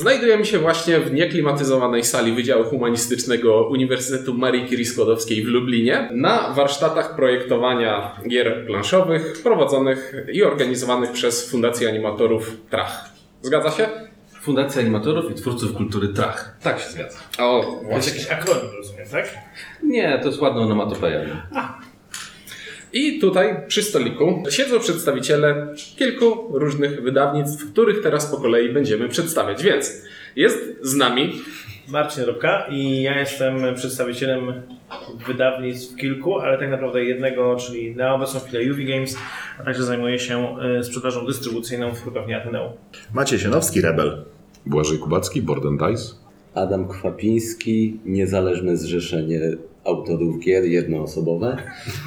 Znajdujemy się właśnie w nieklimatyzowanej sali Wydziału Humanistycznego Uniwersytetu Marii Curie Skłodowskiej w Lublinie na warsztatach projektowania gier planszowych prowadzonych i organizowanych przez Fundację Animatorów Trach. Zgadza się? Fundacja Animatorów i Twórców Kultury Trach. Tak się zgadza. O, To jest właśnie. jakiś akronim, rozumiem, tak? Nie, to jest ładna onomatopeja. nie? I tutaj przy stoliku siedzą przedstawiciele kilku różnych wydawnictw, których teraz po kolei będziemy przedstawiać. Więc jest z nami Marcin Robka i ja jestem przedstawicielem wydawnictw kilku, ale tak naprawdę jednego, czyli na obecną chwilę UV Games, a także zajmuję się e, sprzedażą dystrybucyjną w hurtowni Ateneum. Maciej Sienowski, Rebel. Błażej Kubacki, Board and Dice. Adam Kwapiński, Niezależne Zrzeszenie Autorów Gier Jednoosobowe.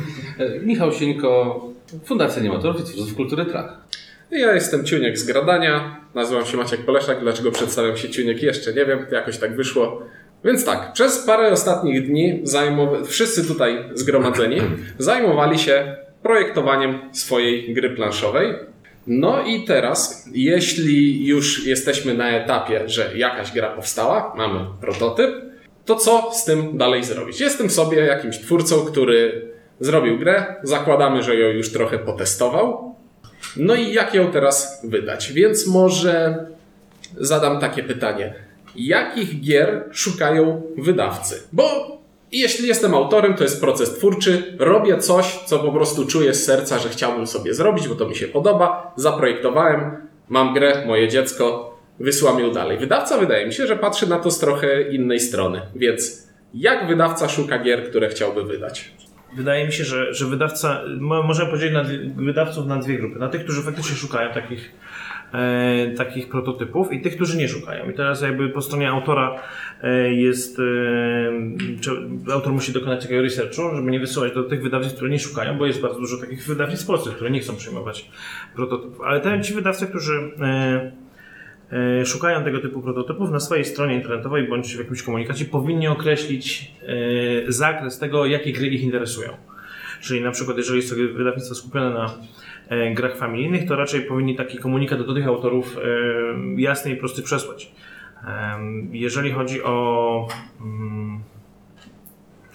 Michał Sieńko, Fundacja Animatorów i Twórców Kultury Trach. Ja jestem Ciuniek z Gradania, nazywam się Maciek Poleszak, dlaczego przedstawiam się Ciuniek jeszcze nie wiem, jakoś tak wyszło. Więc tak, przez parę ostatnich dni zajmow- wszyscy tutaj zgromadzeni zajmowali się projektowaniem swojej gry planszowej. No i teraz, jeśli już jesteśmy na etapie, że jakaś gra powstała, mamy prototyp, to co z tym dalej zrobić? Jestem sobie jakimś twórcą, który zrobił grę, zakładamy, że ją już trochę potestował, no i jak ją teraz wydać? Więc może zadam takie pytanie. Jakich gier szukają wydawcy? Bo jeśli jestem autorem, to jest proces twórczy. Robię coś, co po prostu czuję z serca, że chciałbym sobie zrobić, bo to mi się podoba. Zaprojektowałem, mam grę, moje dziecko, wysyłam ją dalej. Wydawca wydaje mi się, że patrzy na to z trochę innej strony. Więc jak wydawca szuka gier, które chciałby wydać? Wydaje mi się, że, że wydawca, mo- możemy podzielić na, wydawców na dwie grupy. Na tych, którzy faktycznie szukają takich, e, takich prototypów i tych, którzy nie szukają. I teraz jakby po stronie autora e, jest, e, autor musi dokonać takiego researchu, żeby nie wysyłać do tych wydawnictw, które nie szukają, bo jest bardzo dużo takich wydawnictw w Polsce, które nie chcą przyjmować prototypów. Ale te ci wydawcy, którzy e, szukają tego typu prototypów na swojej stronie internetowej bądź w jakimś komunikacie powinni określić e, zakres tego, jakie gry ich interesują. Czyli na przykład, jeżeli jest to wydawnictwo skupione na e, grach familijnych, to raczej powinni taki komunikat do tych autorów e, jasny i prosty przesłać. Jeżeli chodzi o, mm,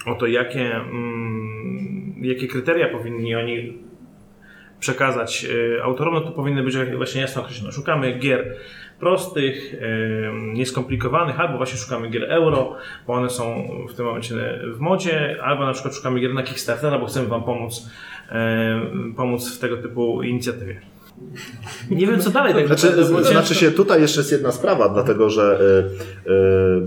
o to, jakie, mm, jakie kryteria powinni oni przekazać e, autorom, no to powinny być właśnie jasno określone. Szukamy gier prostych, e, nieskomplikowanych, albo właśnie szukamy gier euro, bo one są w tym momencie w modzie, albo na przykład szukamy gier na Kickstartera, bo chcemy Wam pomóc, e, pomóc w tego typu inicjatywie. Nie wiem, co dalej tak Znaczy, znaczy się, tutaj jeszcze jest jedna sprawa, dlatego że y,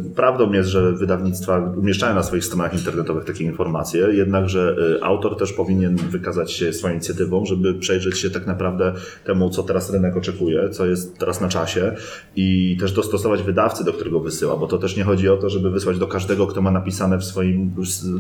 y, prawdą jest, że wydawnictwa umieszczają na swoich stronach internetowych takie informacje, jednakże y, autor też powinien wykazać się swoją inicjatywą, żeby przejrzeć się tak naprawdę temu, co teraz rynek oczekuje, co jest teraz na czasie i też dostosować wydawcy, do którego wysyła, bo to też nie chodzi o to, żeby wysłać do każdego, kto ma napisane w swoim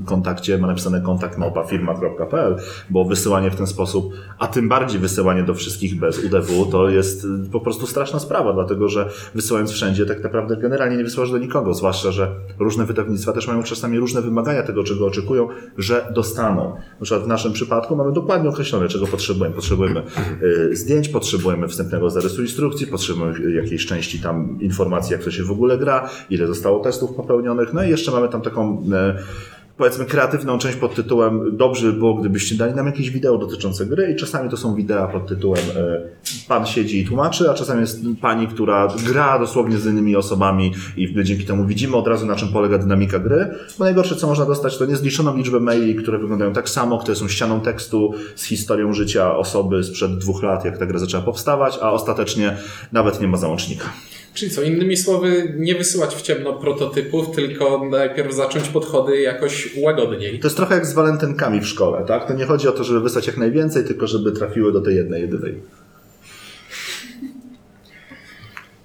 kontakcie, ma napisane kontakt małpa firma.pl, bo wysyłanie w ten sposób, a tym bardziej wysyłanie do wszystkich bez UDW, to jest y, po prostu straszna sprawa, dlatego że wysyłając wszędzie, tak naprawdę generalnie nie wysyłasz do nikogo, zwłaszcza, że różne wydawnictwa też mają czasami różne wymagania tego, czego oczekują, że dostaną. Na przykład w naszym przypadku mamy dokładnie określone, czego potrzebujemy. Potrzebujemy y, zdjęć, potrzebujemy wstępnego zarysu instrukcji, potrzebujemy jakiejś części tam informacji, jak to się w ogóle gra, ile zostało testów popełnionych, no i jeszcze mamy tam taką y, powiedzmy kreatywną część pod tytułem dobrze by było, gdybyście dali nam jakieś wideo dotyczące gry i czasami to są wideo pod tytułem e, pan siedzi i tłumaczy, a czasami jest pani, która gra dosłownie z innymi osobami i dzięki temu widzimy od razu na czym polega dynamika gry, bo najgorsze co można dostać to niezliczoną liczbę maili, które wyglądają tak samo, które są ścianą tekstu z historią życia osoby sprzed dwóch lat, jak ta gra zaczęła powstawać, a ostatecznie nawet nie ma załącznika. Czyli co, innymi słowy, nie wysyłać w ciemno prototypów, tylko najpierw zacząć podchody jakoś łagodniej. To jest trochę jak z walentynkami w szkole, tak? To nie chodzi o to, żeby wysłać jak najwięcej, tylko żeby trafiły do tej jednej, jedynej.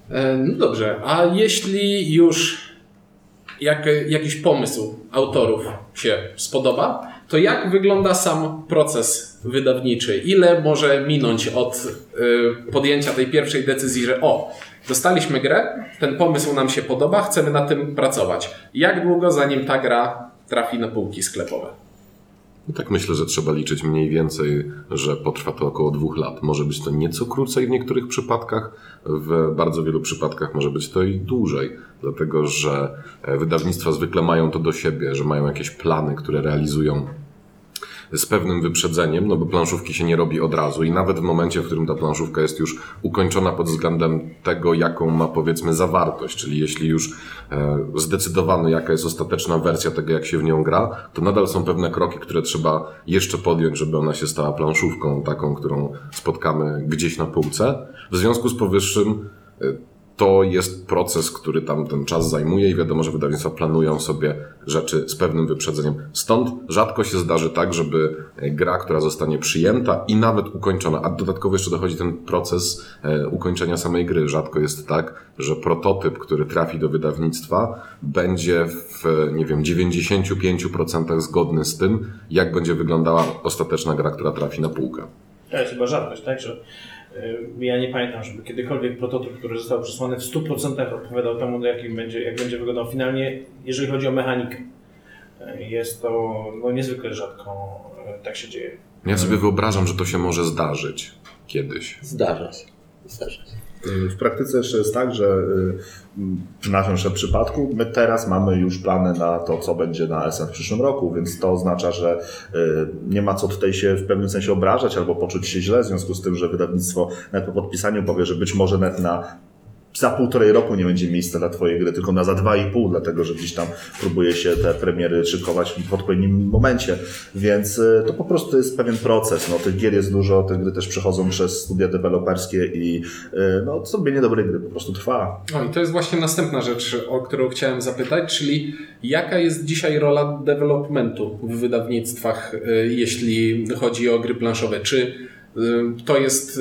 E, No dobrze, a jeśli już jak, jakiś pomysł autorów się spodoba, to jak wygląda sam proces wydawniczy? Ile może minąć od y, podjęcia tej pierwszej decyzji, że o, dostaliśmy grę, ten pomysł nam się podoba, chcemy na tym pracować. Jak długo zanim ta gra trafi na półki sklepowe? I tak myślę, że trzeba liczyć mniej więcej, że potrwa to około dwóch lat. Może być to nieco krócej w niektórych przypadkach, w bardzo wielu przypadkach może być to i dłużej, dlatego że e, wydawnictwa zwykle mają to do siebie, że mają jakieś plany, które realizują z pewnym wyprzedzeniem, no bo planszówki się nie robi od razu i nawet w momencie, w którym ta planszówka jest już ukończona pod względem tego, jaką ma powiedzmy zawartość, czyli jeśli już e, zdecydowano, jaka jest ostateczna wersja tego, jak się w nią gra, to nadal są pewne kroki, które trzeba jeszcze podjąć, żeby ona się stała planszówką, taką, którą spotkamy gdzieś na półce. W związku z powyższym e, to jest proces, który tam ten czas zajmuje i wiadomo, że wydawnictwa planują sobie rzeczy z pewnym wyprzedzeniem. Stąd rzadko się zdarzy tak, żeby gra, która zostanie przyjęta i nawet ukończona, a dodatkowo jeszcze dochodzi ten proces e, ukończenia samej gry. Rzadko jest tak, że prototyp, który trafi do wydawnictwa, będzie w, nie wiem, 95% zgodny z tym, jak będzie wyglądała ostateczna gra, która trafi na półkę. To jest chyba rzadkość, tak? Że ja nie pamiętam, żeby kiedykolwiek prototyp, który został przesłany w 100% odpowiadał temu, jakim będzie, jak będzie wyglądał finalnie, jeżeli chodzi o mechanikę. Y, Jest to no, niezwykle rzadko y, tak się dzieje. Ja sobie wyobrażam, że to się może zdarzyć kiedyś. Zdarza się. Zdarza się. W praktyce jeszcze jest tak, że y, w naszym przypadku my teraz mamy już plany na to, co będzie na SN w przyszłym roku, więc to oznacza, że y, nie ma co tutaj się w pewnym sensie obrażać albo poczuć się źle w związku z tym, że wydawnictwo nawet po podpisaniu powie, że być może nawet na za półtorej roku nie będzie miejsca dla Twojej gry, tylko na za dwa i pół, dlatego że gdzieś tam próbuje się te premiery szykować w odpowiednim momencie, więc y, to po prostu jest pewien proces. No, tych gier jest dużo, te gry też przechodzą przez studia deweloperskie i y, no, zrobienie dobrej gry po prostu trwa. No i to jest właśnie następna rzecz, o którą chciałem zapytać, czyli jaka jest dzisiaj rola developmentu w wydawnictwach, y, jeśli chodzi o gry planszowe? Czy to jest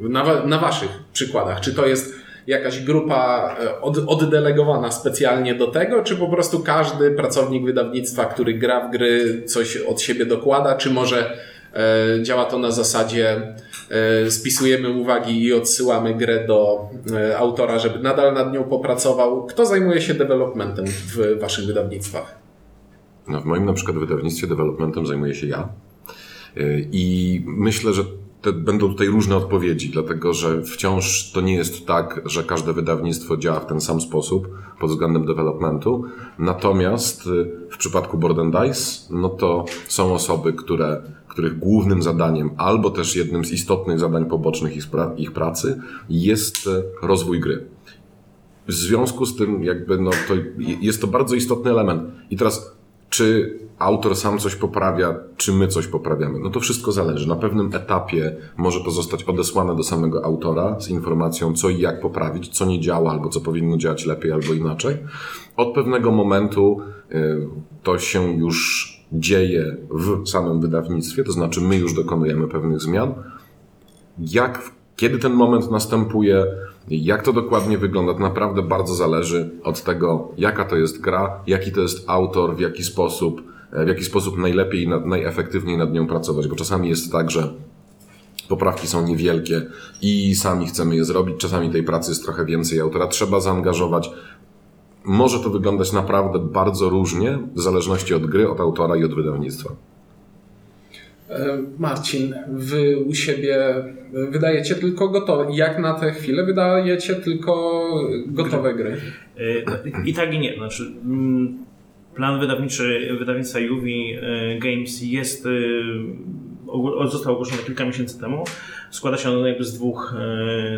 na, na waszych przykładach, czy to jest jakaś grupa y, od, oddelegowana specjalnie do tego, czy po prostu każdy pracownik wydawnictwa, który gra w gry, coś od siebie dokłada, czy może e, działa to na zasadzie e, spisujemy uwagi i odsyłamy grę do e, autora, żeby nadal nad nią popracował. Kto zajmuje się developmentem w waszych wydawnictwach? No, w moim na przykład wydawnictwie developmentem zajmuję się ja. Yy, I myślę, że te, będą tutaj różne odpowiedzi, dlatego że wciąż to nie jest tak, że każde wydawnictwo działa w ten sam sposób pod względem developmentu. Natomiast yy, w przypadku Board and Dice, no to są osoby, które, których głównym zadaniem, albo też jednym z istotnych zadań pobocznych ich, pra- ich pracy jest yy, rozwój gry. W związku z tym, jakby, no to jest to bardzo istotny element. I teraz, czy autor sam coś poprawia, czy my coś poprawiamy? No to wszystko zależy. Na pewnym etapie może to zostać odesłane do samego autora z informacją, co i jak poprawić, co nie działa, albo co powinno działać lepiej, albo inaczej. Od pewnego momentu y, to się już dzieje w samym wydawnictwie, to znaczy my już dokonujemy pewnych zmian jak, kiedy ten moment następuje, jak to dokładnie wygląda, to naprawdę bardzo zależy od tego, jaka to jest gra, jaki to jest autor, w jaki sposób, e, w jaki sposób najlepiej i na- najefektywniej nad nią pracować, bo czasami jest tak, że poprawki są niewielkie i sami chcemy je zrobić, czasami tej pracy jest trochę więcej, autora trzeba zaangażować. Może to wyglądać naprawdę bardzo różnie, w zależności od gry, od autora i od wydawnictwa. E, Marcin, wy u siebie wydajecie tylko gotowe. Jak na tę chwilę wydajecie tylko gotowe gry? Y, I tak i nie. Znaczy, mm, plan wydawniczy wydawnictwa Juvi y, Games jest, został ogłoszony kilka miesięcy temu. Składa się on jakby z dwóch,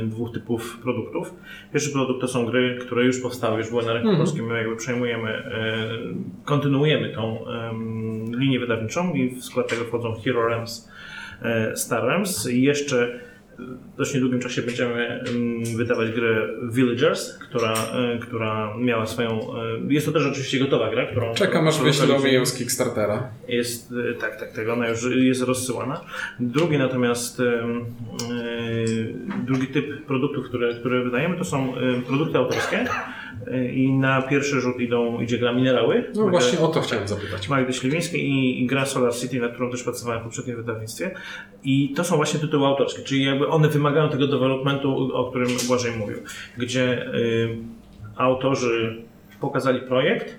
y, dwóch typów produktów. Pierwszy produkt to są gry, które już powstały, już były na rynku polskim. My jakby przejmujemy, y, kontynuujemy tą linię wydawniczą i w skład tego wchodzą Hero Realms, y, Star Realms i jeszcze dość niedługim czasie będziemy mm, wydawać grę Villagers, która, e, która miała swoją. e, Jest to też oczywiście gotowa gra, którą. Czekam aż wyślą lokalizujemy. ją z Kickstartera. Jest, e, tak, tak, tak, ona już jest rozsyłana. Drugi natomiast, drugi typ produktów, które, które wydajemy, to są produkty autorskie i na pierwszy rzut idą, idzie gra Minerały. No właśnie o to chciałem zapytać. Magdy Śliwińskiej i, i gra Solar City, nad którą też pracowałem w poprzednim wydawnictwie. I to są właśnie tytuły autorskie, czyli jakby one wymagają tego developmentu, o którym Błażej mówił, gdzie y, autorzy pokazali projekt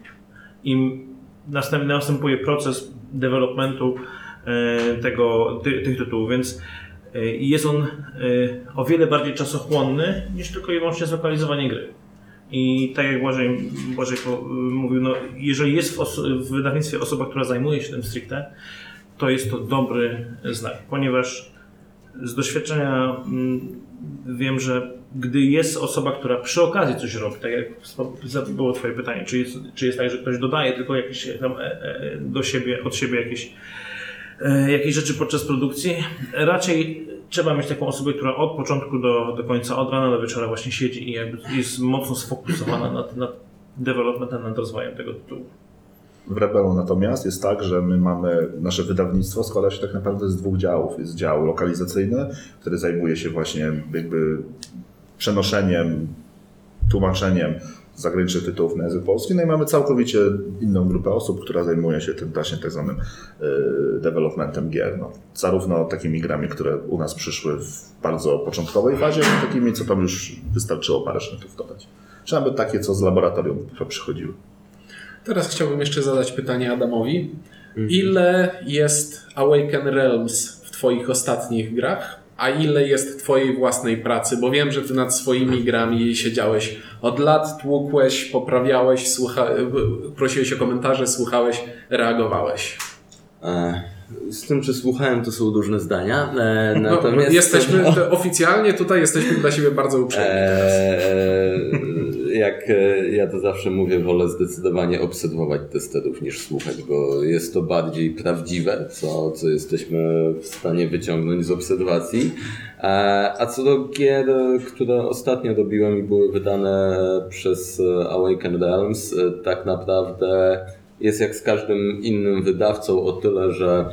i następ, następuje proces developmentu e, tego, ty, tych tytułów, więc e, jest on e, o wiele bardziej czasochłonny niż tylko i wyłącznie zlokalizowanie gry. I tak jak Błażej, Błażej po- mówił, no, jeżeli jest w, w wydawnictwie osoba, która zajmuje się tym stricte, to jest to dobry znak, ponieważ z doświadczenia mm, wiem, że gdy jest osoba, która przy okazji coś robi, tak jak było Twoje pytanie, czy jest, czy jest tak, że ktoś dodaje tylko jakieś tam e, e, do siebie, od siebie jakieś, e, jakieś rzeczy podczas produkcji, raczej trzeba mieć taką osobę, która od początku do, do końca, od rana do wieczora właśnie siedzi i jakby jest mocno sfokusowana nad, nad developmentem, nad rozwojem tego tytułu. W Rebelu natomiast jest tak, że my mamy, nasze wydawnictwo składa się tak naprawdę z dwóch działów. Jest dział lokalizacyjny, który zajmuje się właśnie jakby przenoszeniem, tłumaczeniem zagranicznych tytułów na język polski. No i mamy całkowicie inną grupę osób, która zajmuje się tym właśnie tak zwanym y, developmentem gier. No, zarówno takimi grami, które u nas przyszły w bardzo początkowej fazie, jak i takimi, co tam już wystarczyło parę sznytów dodać. Czy nawet takie, co z laboratorium przychodziły. Teraz chciałbym jeszcze zadać pytanie Adamowi. Ile jest Awaken Realms w Twoich ostatnich grach, a ile jest Twojej własnej pracy? Bo wiem, że Ty nad swoimi grami siedziałeś od lat, tłukłeś, poprawiałeś, słucha... prosiłeś o komentarze, słuchałeś, reagowałeś. E, Z tym, czy słuchałem, to są różne zdania. E, No, Natomiast jesteśmy to oficjalnie tutaj jesteśmy dla siebie bardzo uprzejmi. Eee, jak e, ja to zawsze mówię, wolę zdecydowanie obserwować testerów niż słuchać, bo jest to bardziej prawdziwe, co, co jesteśmy w stanie wyciągnąć z obserwacji. Eee, A co do gier, które ostatnio robiłem i były wydane przez e, Awaken Realms, e, tak naprawdę jest jak z każdym innym wydawcą o tyle, że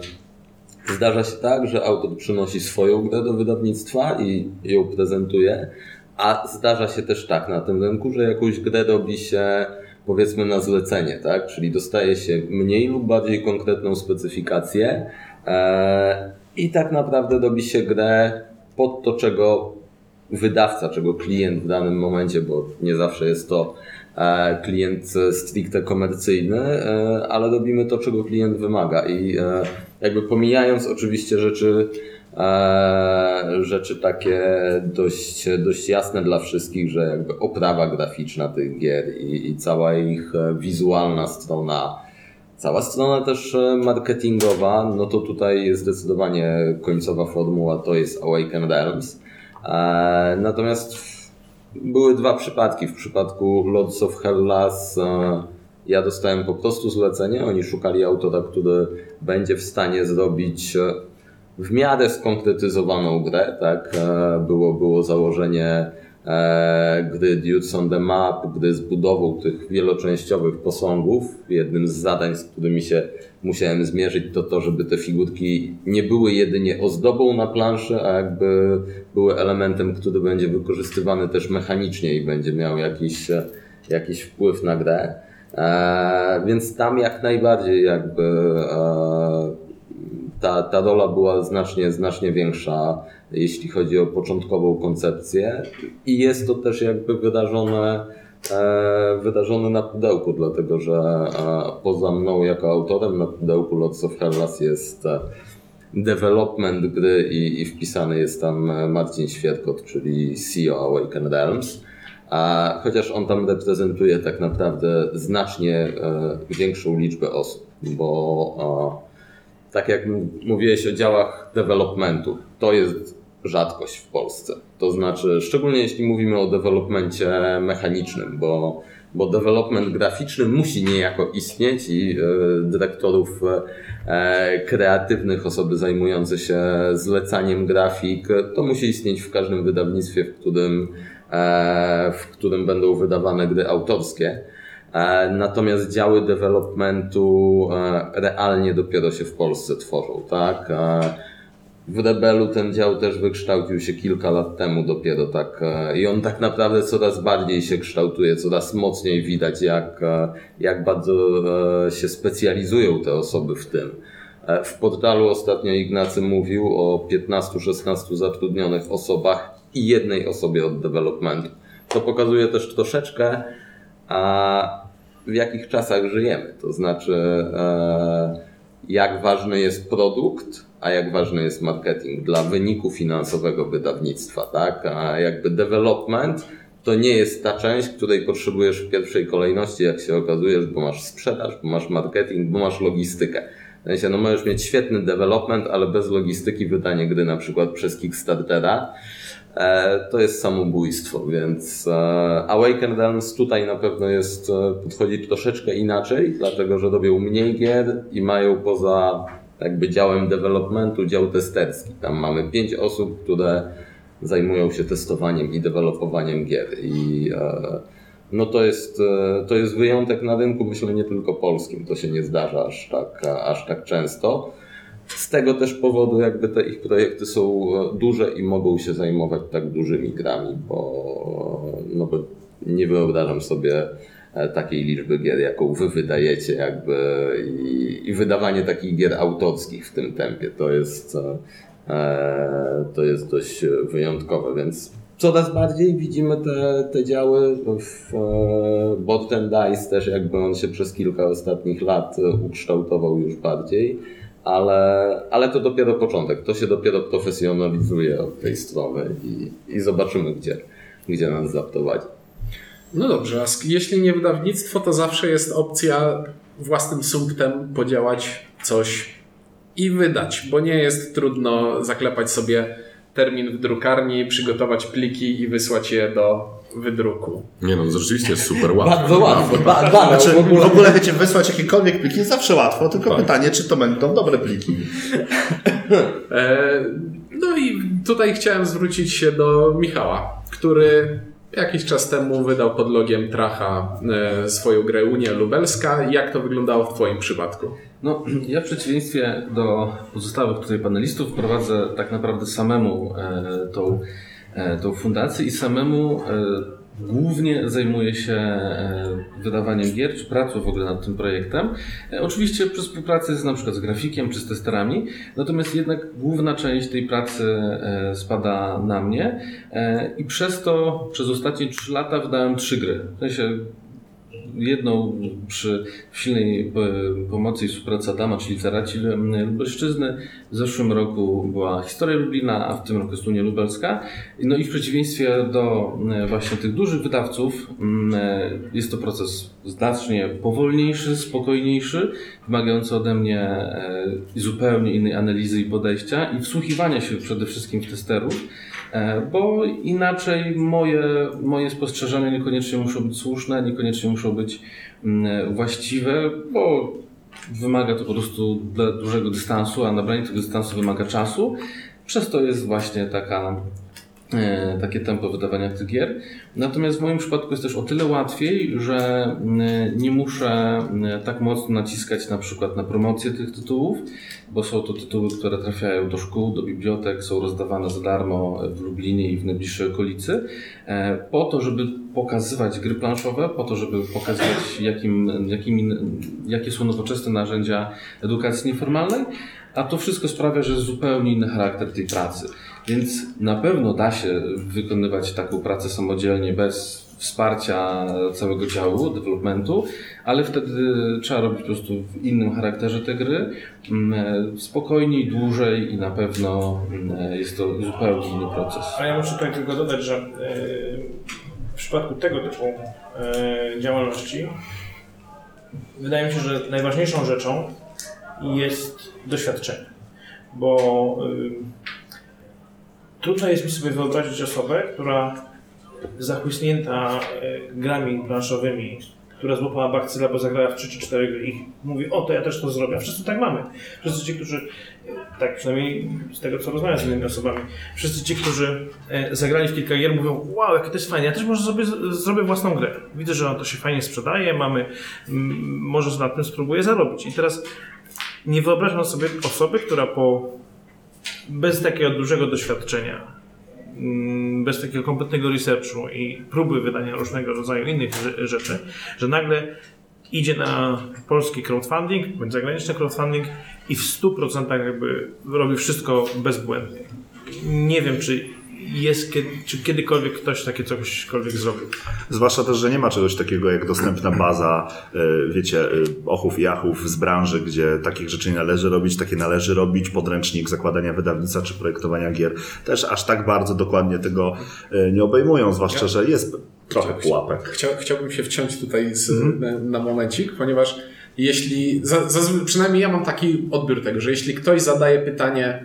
Zdarza się tak, że autor przynosi swoją grę do wydawnictwa i ją prezentuje, a zdarza się też tak na tym rynku, że jakąś grę robi się powiedzmy na zlecenie, tak? Czyli dostaje się mniej lub bardziej konkretną specyfikację e, i tak naprawdę robi się grę pod to, czego wydawca, czego klient w danym momencie, bo nie zawsze jest to e, klient stricte komercyjny, e, ale robimy to, czego klient wymaga i jakby pomijając oczywiście rzeczy rzeczy takie dość, dość jasne dla wszystkich, że jakby oprawa graficzna tych gier i, i cała ich e, wizualna strona Cała strona też e, marketingowa, no to tutaj jest zdecydowanie końcowa formuła, to jest Awaken Realms. E, Natomiast były dwa przypadki. W przypadku Lords of Hellas e, ja dostałem po prostu zlecenie. Oni szukali autora, który będzie w stanie zrobić w miarę skonkretyzowaną grę. Tak? E, Było, było założenie e, gry Dudes on the Map, gry z budową tych wieloczęściowych posągów. Jednym z zadań, z którymi się musiałem zmierzyć, to to, żeby te figurki nie były jedynie ozdobą na planszy, a jakby były elementem, który będzie wykorzystywany też mechanicznie i będzie miał jakiś, e, jakiś wpływ na grę. Więc tam jak najbardziej jakby ta, ta rola była znacznie, znacznie większa, jeśli chodzi o początkową koncepcję i jest to też jakby wydarzone, e, wydarzone na pudełku, dlatego że poza mną jako autorem na pudełku Lots of Hellas jest e, development gry i, i wpisany jest tam e, Marcin Świerkot, czyli CEO Awaken Realms. A chociaż on tam reprezentuje tak naprawdę znacznie większą liczbę osób, bo tak jak mówiłeś o działach developmentu, to jest rzadkość w Polsce. To znaczy, szczególnie jeśli mówimy o developmencie mechanicznym, bo, bo development graficzny musi niejako istnieć i e, dyrektorów e, kreatywnych, osoby zajmujące się zlecaniem grafik, to musi istnieć w każdym wydawnictwie, w którym, e, w którym będą wydawane gry autorskie. E, Natomiast działy developmentu e, realnie dopiero się w Polsce tworzą, tak? E, W Rebelu ten dział też wykształcił się kilka lat temu dopiero tak i on tak naprawdę coraz bardziej się kształtuje, coraz mocniej widać jak, jak bardzo się specjalizują te osoby w tym. W portalu ostatnio Ignacy mówił o 15-16 zatrudnionych osobach i jednej osobie od developmentu. To pokazuje też troszeczkę a w jakich czasach żyjemy. To znaczy, e, jak ważny jest produkt, a jak ważny jest marketing dla wyniku finansowego wydawnictwa, tak? A jakby development to nie jest ta część, której potrzebujesz w pierwszej kolejności, jak się okazujesz, bo masz sprzedaż, bo masz marketing, bo masz logistykę. W sensie, no możesz mieć świetny development, ale bez logistyki wydanie gry na przykład przez Kickstartera to jest samobójstwo, więc e, Awaken Realms tutaj na pewno jest, e, podchodzi troszeczkę inaczej, dlatego że robią mniej gier i mają poza jakby działem developmentu dział testerski. Tam mamy pięć osób, które zajmują się testowaniem i dewelopowaniem gier i e, no to jest, e, to jest wyjątek na rynku, myślę nie tylko polskim, to się nie zdarza aż tak, aż tak często. Z tego też powodu jakby te ich projekty są e, duże i mogą się zajmować tak dużymi grami, bo, no bo nie wyobrażam sobie e, takiej liczby gier, jaką wy wydajecie jakby i, i wydawanie takich gier autorskich w tym tempie. To jest, e, to jest dość wyjątkowe, więc coraz bardziej widzimy te, te działy w Bot and Dice też jakby on się przez kilka ostatnich lat ukształtował już bardziej, ale, ale to dopiero początek, to się dopiero profesjonalizuje od tej strony i, i zobaczymy gdzie, gdzie nas zaprowadzi. No dobrze, a jeśli nie wydawnictwo, to zawsze jest opcja własnym sumptem podziałać coś i wydać, bo nie jest trudno zaklepać sobie termin w drukarni, przygotować pliki i wysłać je do wydruku. Nie no, to rzeczywiście jest super łatwe. Bardzo łatwo, ba, ba, Znaczy, w ogóle. w ogóle wiecie, wysłać jakiekolwiek pliki jest zawsze łatwo, tylko pytanie, czy to będą dobre pliki. E, No i tutaj chciałem zwrócić się do Michała, który jakiś czas temu wydał pod logiem Tracha e, swoją grę Unia Lubelska. Jak to wyglądało w Twoim przypadku? No, ja w przeciwieństwie do pozostałych tutaj panelistów prowadzę tak naprawdę samemu e, tą, tą fundację i samemu e, głównie zajmuję się e, wydawaniem gier, czy pracą w ogóle nad tym projektem. E, oczywiście przy współpracy z na przykład z grafikiem czy z testerami, natomiast jednak główna część tej pracy e, spada na mnie e, i przez to przez ostatnie 3 lata wydałem trzy gry. W sensie jedną przy silnej e, pomocy i współpracy Adama, czyli Zaraci Lubelszczyzny. W zeszłym roku była Historia Lublina, a w tym roku jest Unia Lubelska. No i w przeciwieństwie do e, właśnie tych dużych wydawców m, e, jest to proces znacznie powolniejszy, spokojniejszy, wymagający ode mnie zupełnie innej analizy i podejścia i wsłuchiwania się przede wszystkim w testerów. E, Bo inaczej moje, moje spostrzeżenia niekoniecznie muszą być słuszne, niekoniecznie muszą być mm, właściwe, bo wymaga to po prostu dużego dystansu, a nabranie tego dystansu wymaga czasu. Przez to jest właśnie taka, takie tempo wydawania tych gier. Natomiast w moim przypadku jest też o tyle łatwiej, że mm, nie muszę mm, tak mocno naciskać na przykład na promocję tych tytułów, bo są to tytuły, które trafiają do szkół, do bibliotek, są rozdawane za darmo w Lublinie i w najbliższej okolicy, e, po to, żeby pokazywać gry planszowe, po to, żeby pokazywać, jakim, jakimi, jakie są nowoczesne narzędzia edukacji nieformalnej, a to wszystko sprawia, że jest zupełnie inny charakter tej pracy. Więc na pewno da się wykonywać taką pracę samodzielnie bez wsparcia całego działu, developmentu, ale wtedy trzeba robić po prostu w innym charakterze te gry, mm, spokojniej, dłużej i na pewno mm, jest to zupełnie inny proces. A ja muszę tutaj tylko dodać, że e, w przypadku tego typu e, działalności wydaje mi się, że najważniejszą rzeczą jest doświadczenie. Bo y, trudno jest mi sobie wyobrazić osobę, która zachłysnięta e, grami planszowymi, która złapała bakcyla, bo zagrała w 3 czy 4 gry i mówi, o to ja też to zrobię. Wszyscy tak mamy. Wszyscy ci, którzy, e, tak przynajmniej z tego co rozmawiam z innymi osobami, wszyscy ci, którzy e, zagrali w kilka gier mówią, wow, jakie to jest fajne, ja też może sobie zrobię własną grę. Widzę, że to się fajnie sprzedaje, mamy, może na tym spróbuję zarobić. I teraz nie wyobrażam sobie osoby, która po bez takiego dużego doświadczenia, mm, bez takiego kompletnego researchu i próby wydania różnego rodzaju innych rze- rzeczy, że nagle idzie na polski crowdfunding, bądź zagraniczny crowdfunding i w 100% jakby robi wszystko bezbłędnie. Nie wiem, czy jest, czy kiedykolwiek ktoś takie cośkolwiek zrobił. Zwłaszcza też, że nie ma czegoś takiego jak dostępna baza, y, wiecie, y, ochów i achów z branży, gdzie takich rzeczy nie należy robić, takie należy robić, podręcznik zakładania wydawnictwa czy projektowania gier też aż tak bardzo dokładnie tego y, nie obejmują, zwłaszcza, że jest trochę pułapek. Chciał, chciałbym się wciąć tutaj z, na, na momencik, ponieważ jeśli, za, zazwy- przynajmniej ja mam taki odbiór tego, że jeśli ktoś zadaje pytanie,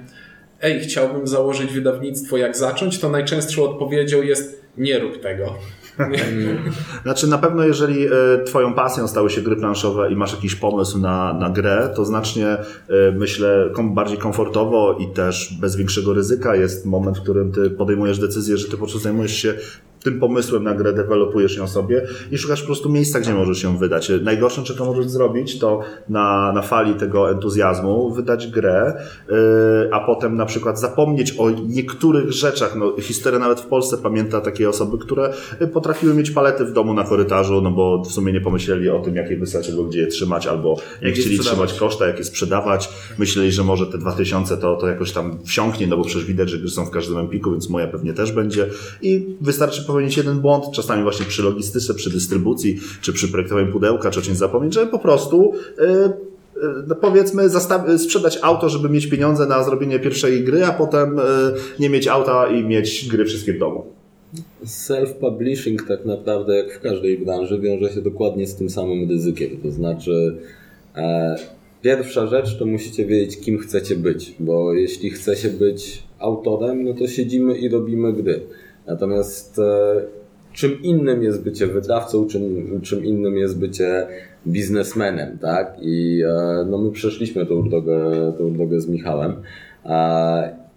ej, chciałbym założyć wydawnictwo, jak zacząć, to najczęstszą odpowiedzią jest nie rób tego. Znaczy na pewno jeżeli e, twoją pasją stały się gry planszowe i masz jakiś pomysł na, na grę, to znacznie e, myślę kom, bardziej komfortowo i też bez większego ryzyka jest moment, w którym ty podejmujesz decyzję, że ty po prostu zajmujesz się tym pomysłem na grę, dewelopujesz ją sobie i szukasz po prostu miejsca, gdzie możesz ją wydać. Najgorsze, czego możesz zrobić, to na, na fali tego entuzjazmu wydać grę, yy, a potem na przykład zapomnieć o niektórych rzeczach. No, historia nawet w Polsce pamięta takie osoby, które potrafiły mieć palety w domu na korytarzu, no bo w sumie nie pomyśleli o tym, jak je wysłać, albo gdzie je trzymać, albo nie je chcieli sprzedawać. trzymać koszta, jak je sprzedawać. Myśleli, że może te 2000 to, to jakoś tam wsiąknie, no bo przecież widać, że gry są w każdym empiku, więc moja pewnie też będzie. I wystarczy popełnić jeden błąd, czasami właśnie przy logistyce, przy dystrybucji, czy przy projektowaniu pudełka, czy o czymś zapomnieć, że po prostu yy, yy, no powiedzmy sprzedać auto, żeby mieć pieniądze na zrobienie pierwszej gry, a potem yy, nie mieć auta i mieć gry wszystkie w domu. Self-publishing tak naprawdę, jak w każdej branży, wiąże się dokładnie z tym samym ryzykiem. To znaczy, e, pierwsza rzecz to musicie wiedzieć, kim chcecie być, bo jeśli chce się być autorem, no to siedzimy i robimy gry. Natomiast e, czym innym jest bycie wydawcą, czym, czym innym jest bycie biznesmenem, tak? I e, no my przeszliśmy tą drogę, tą drogę z Michałem.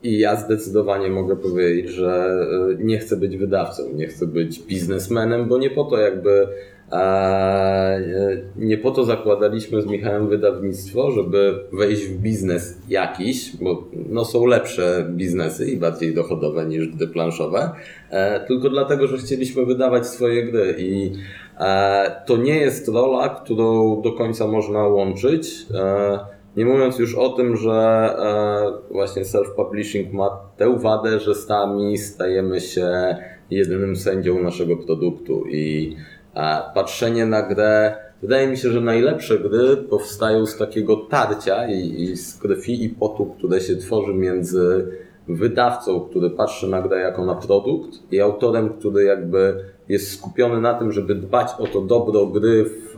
I ja zdecydowanie mogę powiedzieć, że e, nie chcę być wydawcą, nie chcę być biznesmenem, bo nie po to jakby e, nie po to zakładaliśmy z Michałem wydawnictwo, żeby wejść w biznes jakiś, bo no są lepsze biznesy i bardziej dochodowe niż gry planszowe, e, tylko dlatego, że chcieliśmy wydawać swoje gry i e, to nie jest rola, którą do końca można łączyć. Nie mówiąc już o tym, że e, właśnie self-publishing ma tę wadę, że sami stajemy się jedynym sędzią naszego produktu i e, patrzenie na grę. Wydaje mi się, że najlepsze gry powstają z takiego tarcia i, i z krwi i potu, które się tworzy między wydawcą, który patrzy na grę jako na produkt i autorem, który jakby jest skupiony na tym, żeby dbać o to dobro gry w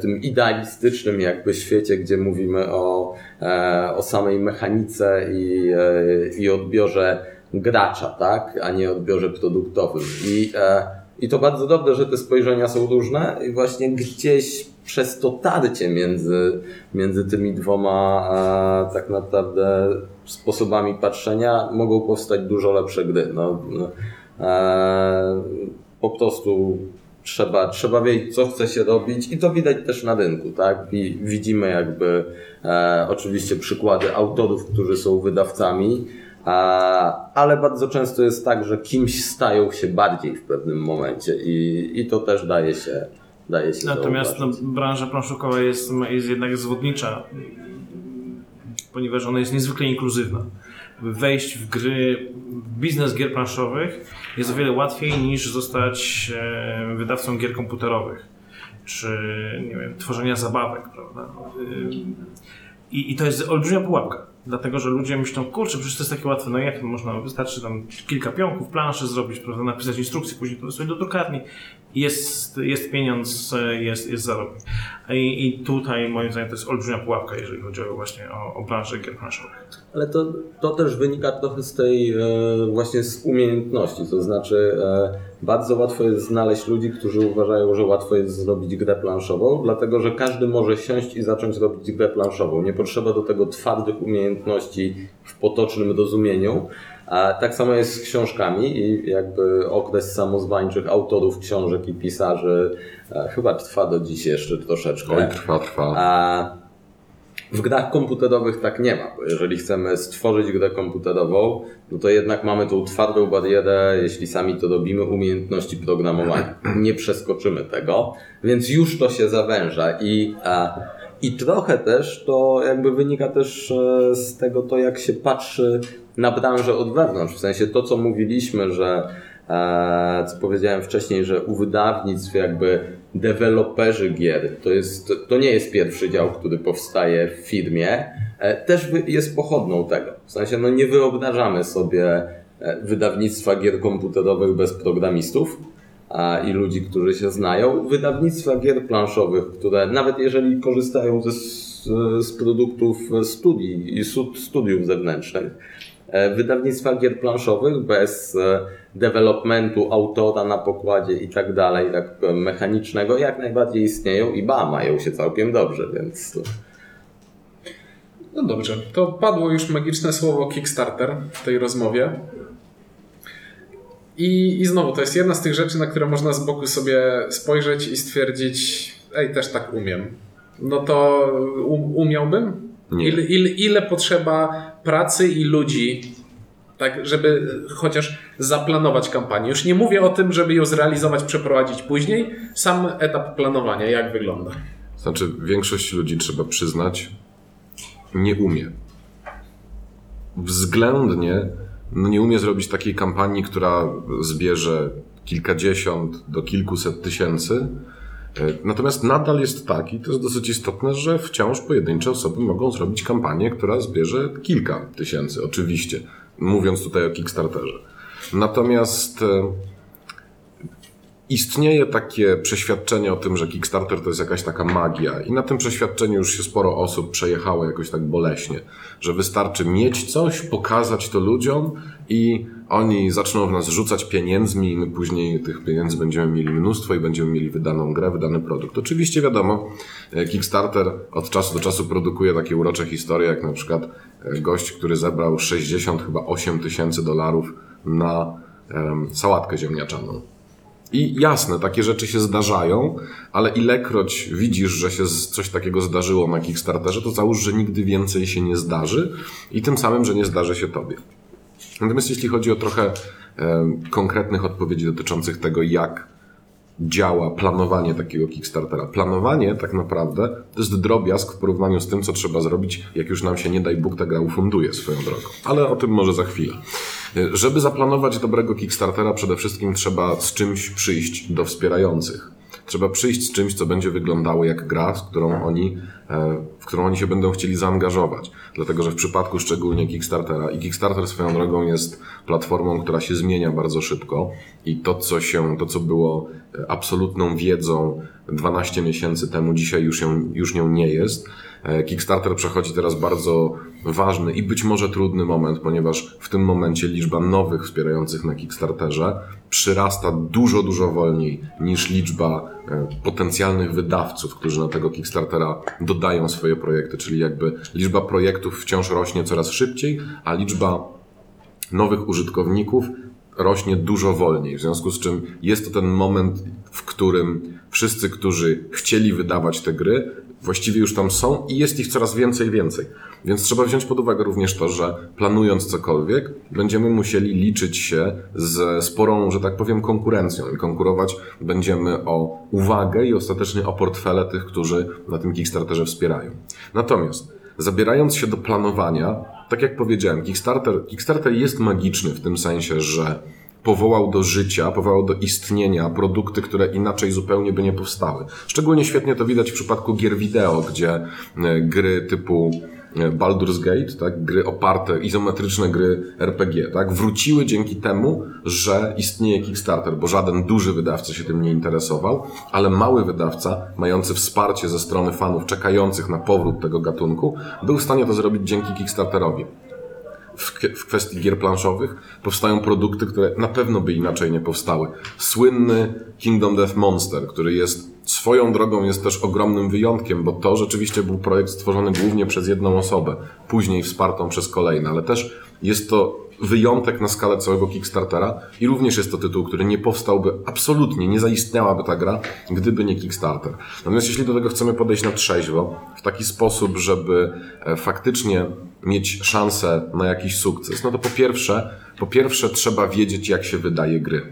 tym idealistycznym jakby świecie, gdzie mówimy o, e, o samej mechanice i, e, i odbiorze gracza, tak, a nie odbiorze produktowym. I, e, I to bardzo dobrze, że te spojrzenia są różne i właśnie gdzieś przez to tarcie między, między tymi dwoma e, tak naprawdę sposobami patrzenia mogą powstać dużo lepsze gry. No, e, po prostu trzeba, trzeba wiedzieć, co chce się robić i to widać też na rynku, tak? Wi- Widzimy jakby e, oczywiście przykłady autorów, którzy są wydawcami, a, ale bardzo często jest tak, że kimś stają się bardziej w pewnym momencie i, i to też daje się, daje się Natomiast no, branża planszowa jest, jest jednak zwodnicza, ponieważ ona jest niezwykle inkluzywna. Wejść w gry, w biznes gier planszowych jest o wiele łatwiej niż zostać e, wydawcą gier komputerowych, czy nie wiem, tworzenia zabawek, prawda? Ym, I, I to jest olbrzymia pułapka. Dlatego, że ludzie myślą, kurczę, przecież to jest takie łatwe, no jak to można, wystarczy tam kilka pionków, planszy zrobić, prawda, napisać instrukcję, później to wysłać do drukarni. Jest, jest pieniądz, jest, jest zarobek. I, I tutaj moim zdaniem to jest olbrzymia pułapka, jeżeli chodzi o właśnie o, o branżę gier planszowych. Ale to, to też wynika trochę z tej e, właśnie z umiejętności, to znaczy e, bardzo łatwo jest znaleźć ludzi, którzy uważają, że łatwo jest zrobić grę planszową, dlatego że każdy może siąść i zacząć robić grę planszową. Nie potrzeba do tego twardych umiejętności w potocznym rozumieniu. A tak samo jest z książkami i jakby okres samozwańczych autorów książek i pisarzy e, chyba trwa do dziś jeszcze troszeczkę. Oj, trwa, trwa. A w grach komputerowych tak nie ma, bo jeżeli chcemy stworzyć grę komputerową, no to jednak mamy tą twardą barierę, jeśli sami to robimy, umiejętności programowania. Nie przeskoczymy tego, więc już to się zawęża i, a, i trochę też to jakby wynika też e, z tego to, jak się patrzy na branżę od wewnątrz. W sensie to, co mówiliśmy, że e, co powiedziałem wcześniej, że u wydawnictw jakby deweloperzy gier, to, jest, to nie jest pierwszy dział, który powstaje w firmie, e, też jest pochodną tego. W sensie no nie wyobrażamy sobie wydawnictwa gier komputerowych bez programistów i ludzi, którzy się znają. Wydawnictwa gier planszowych, które nawet jeżeli korzystają ze, z, produktów studii i stud- studiów zewnętrznych, e, wydawnictwa gier planszowych bez e, developmentu autora na pokładzie i tak dalej, tak powiem, mechanicznego, jak najbardziej istnieją i ba, mają się całkiem dobrze, więc No dobrze, to padło już magiczne słowo Kickstarter w tej rozmowie. I, I znowu, to jest jedna z tych rzeczy, na które można z boku sobie spojrzeć i stwierdzić, ej, też tak umiem. No to um, umiałbym? Nie. Ile, ile, ile potrzeba pracy i ludzi, tak, żeby chociaż zaplanować kampanię? Już nie mówię o tym, żeby ją zrealizować, przeprowadzić później. Sam etap planowania, jak wygląda? Znaczy, większość ludzi, trzeba przyznać, nie umie. Względnie no nie umie zrobić takiej kampanii, która zbierze kilkadziesiąt do kilkuset tysięcy. E, Natomiast nadal jest tak, i to jest dosyć istotne, że wciąż pojedyncze osoby mogą zrobić kampanię, która zbierze kilka tysięcy, oczywiście, mówiąc tutaj o Kickstarterze. Natomiast e, istnieje takie przeświadczenie o tym, że Kickstarter to jest jakaś taka magia i na tym przeświadczeniu już się sporo osób przejechało jakoś tak boleśnie, że wystarczy mieć coś, pokazać to ludziom i oni zaczną w nas rzucać pieniędzmi i my później tych pieniędzy będziemy mieli mnóstwo i będziemy mieli wydaną grę, wydany produkt. Oczywiście wiadomo, e, Kickstarter od czasu do czasu produkuje takie urocze historie, jak na przykład e, gość, który zebrał 60 chyba 8 tysięcy dolarów na em, sałatkę ziemniaczaną. I jasne, takie rzeczy się zdarzają, ale ilekroć widzisz, że się coś takiego zdarzyło na Kickstarterze, to załóż, że nigdy więcej się nie zdarzy i tym samym, że nie zdarzy się tobie. Natomiast jeśli chodzi o trochę e, konkretnych odpowiedzi dotyczących tego, jak działa planowanie takiego Kickstartera. Planowanie tak naprawdę to jest drobiazg w porównaniu z tym, co trzeba zrobić, jak już nam się, nie daj Bóg, ta gra ufunduje swoją drogą. Ale o tym może za chwilę. Żeby zaplanować dobrego Kickstartera, przede wszystkim trzeba z czymś przyjść do wspierających. Trzeba przyjść z czymś, co będzie wyglądało jak gra, z którą oni, e, w którą oni się będą chcieli zaangażować. Dlatego, że w przypadku szczególnie Kickstartera i Kickstarter swoją drogą jest platformą, która się zmienia bardzo szybko i to, co się, to, co było e, absolutną wiedzą 12 miesięcy temu, dzisiaj już, ją, już nią nie jest. E, Kickstarter przechodzi teraz bardzo ważny i być może trudny moment, ponieważ w tym momencie liczba nowych wspierających na Kickstarterze przyrasta dużo, dużo wolniej niż liczba e, potencjalnych wydawców, którzy na tego Kickstartera dodają swoje projekty, czyli jakby liczba projektów wciąż rośnie coraz szybciej, a liczba nowych użytkowników rośnie dużo wolniej. W związku z czym jest to ten moment, w którym wszyscy, którzy chcieli wydawać te gry, właściwie już tam są i jest ich coraz więcej więcej. Więc trzeba wziąć pod uwagę również to, że planując cokolwiek, będziemy musieli liczyć się z sporą, że tak powiem, konkurencją i konkurować będziemy o uwagę i ostatecznie o portfele tych, którzy na tym Kickstarterze wspierają. Natomiast zabierając się do planowania, tak jak powiedziałem, Kickstarter, Kickstarter jest magiczny w tym sensie, że powołał do życia, powołał do istnienia produkty, które inaczej zupełnie by nie powstały. Szczególnie świetnie to widać w przypadku gier wideo, gdzie e, gry typu e, Baldur's Gate, tak, gry oparte, izometryczne gry RPG, tak, wróciły dzięki temu, że istnieje Kickstarter, bo żaden duży wydawca się tym nie interesował, ale mały wydawca, mający wsparcie ze strony fanów czekających na powrót tego gatunku, był w stanie to zrobić dzięki Kickstarterowi w, w kwestii gier planszowych powstają produkty, które na pewno by inaczej nie powstały. Słynny Kingdom Death Monster, który jest swoją drogą jest też ogromnym wyjątkiem, bo to rzeczywiście był projekt stworzony głównie przez jedną osobę, później wspartą przez kolejne, ale też jest to wyjątek na skalę całego Kickstartera i również jest to tytuł, który nie powstałby absolutnie, nie zaistniałaby ta gra, gdyby nie Kickstarter. Natomiast jeśli do tego chcemy podejść na trzeźwo, w taki sposób, żeby e, faktycznie mieć szansę na jakiś sukces, no to po pierwsze, po pierwsze trzeba wiedzieć, jak się wydaje gry.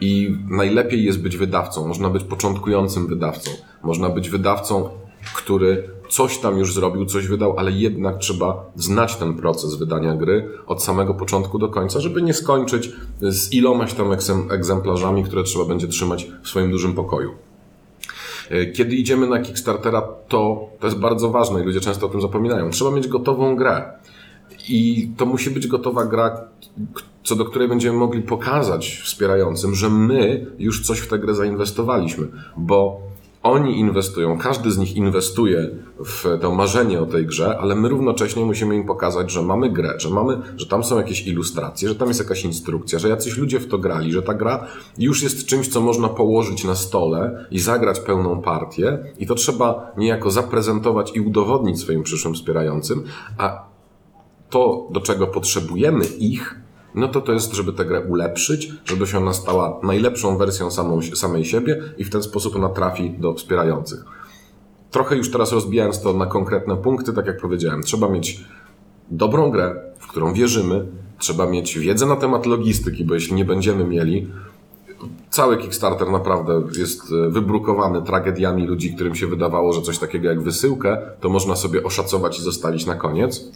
I najlepiej jest być wydawcą. Można być początkującym wydawcą. Można być wydawcą który coś tam już zrobił, coś wydał, ale jednak trzeba znać ten proces wydania gry od samego początku do końca, żeby nie skończyć z ilomaś tam egzemplarzami, które trzeba będzie trzymać w swoim dużym pokoju. E, Kiedy idziemy na Kickstartera, to to jest bardzo ważne i ludzie często o tym zapominają. Trzeba mieć gotową grę. I to musi być gotowa gra, co do której będziemy mogli pokazać wspierającym, że my już coś w tę grę zainwestowaliśmy, bo oni inwestują, każdy z nich inwestuje w to marzenie o tej grze, ale my równocześnie musimy im pokazać, że mamy grę, że mamy, że tam są jakieś ilustracje, że tam jest jakaś instrukcja, że jacyś ludzie w to grali, że ta gra już jest czymś, co można położyć na stole i zagrać pełną partię i to trzeba niejako zaprezentować i udowodnić swoim przyszłym wspierającym, a to, do czego potrzebujemy ich, no to to jest, żeby tę grę ulepszyć, żeby się ona stała najlepszą wersją samą, samej siebie i w ten sposób ona trafi do wspierających. Trochę już teraz rozbijając to na konkretne punkty, tak jak powiedziałem, trzeba mieć dobrą grę, w którą wierzymy, trzeba mieć wiedzę na temat logistyki, bo jeśli nie będziemy mieli, cały Kickstarter naprawdę jest e, wybrukowany tragediami ludzi, którym się wydawało, że coś takiego jak wysyłkę, to można sobie oszacować i zostawić na koniec.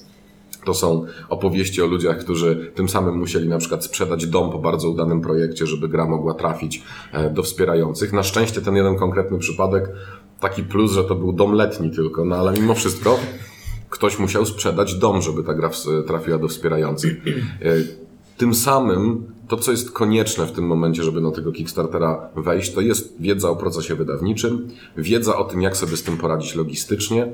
To są opowieści o ludziach, którzy tym samym musieli na przykład sprzedać dom po bardzo udanym projekcie, żeby gra mogła trafić e, do wspierających. Na szczęście ten jeden konkretny przypadek, taki plus, że to był dom letni tylko, no ale mimo wszystko ktoś musiał sprzedać dom, żeby ta gra trafiła do wspierających. E, Tym samym to, co jest konieczne w tym momencie, żeby na tego Kickstartera wejść, to jest wiedza o procesie wydawniczym, wiedza o tym, jak sobie z tym poradzić logistycznie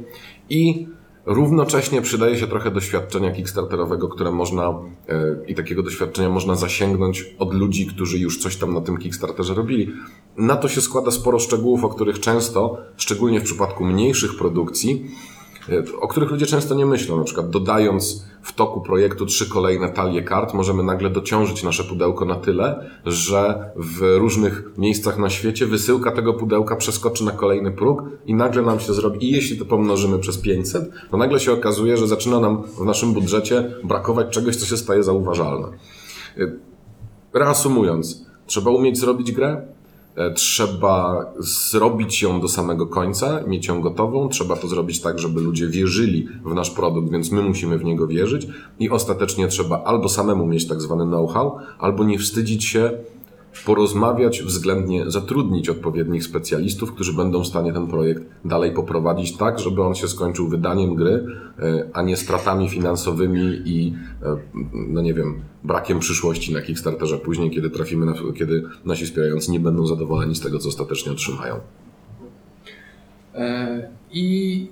i równocześnie przydaje się trochę doświadczenia Kickstarterowego, które można e, i takiego doświadczenia można zasięgnąć od ludzi, którzy już coś tam na tym Kickstarterze robili. Na to się składa sporo szczegółów, o których często, szczególnie w przypadku mniejszych produkcji, o których ludzie często nie myślą. Na przykład dodając w toku projektu trzy kolejne talie kart, możemy nagle dociążyć nasze pudełko na tyle, że w różnych miejscach na świecie wysyłka tego pudełka przeskoczy na kolejny próg i nagle nam się zrobi, i jeśli to pomnożymy przez 500, to nagle się okazuje, że zaczyna nam w naszym budżecie brakować czegoś, co się staje zauważalne. E, Reasumując, trzeba umieć zrobić grę, E, Trzeba zrobić ją do samego końca, mieć ją gotową. Trzeba to zrobić tak, żeby ludzie wierzyli w nasz produkt, więc my musimy w niego wierzyć. I ostatecznie trzeba albo samemu mieć tak zwany know-how, albo nie wstydzić się porozmawiać, względnie zatrudnić odpowiednich specjalistów, którzy będą w stanie ten projekt dalej poprowadzić tak, żeby on się skończył wydaniem gry, e, a nie stratami finansowymi i, e, no nie wiem, brakiem przyszłości na Kickstarterze później, kiedy trafimy, na, kiedy nasi wspierający nie będą zadowoleni z tego, co ostatecznie otrzymają. E, I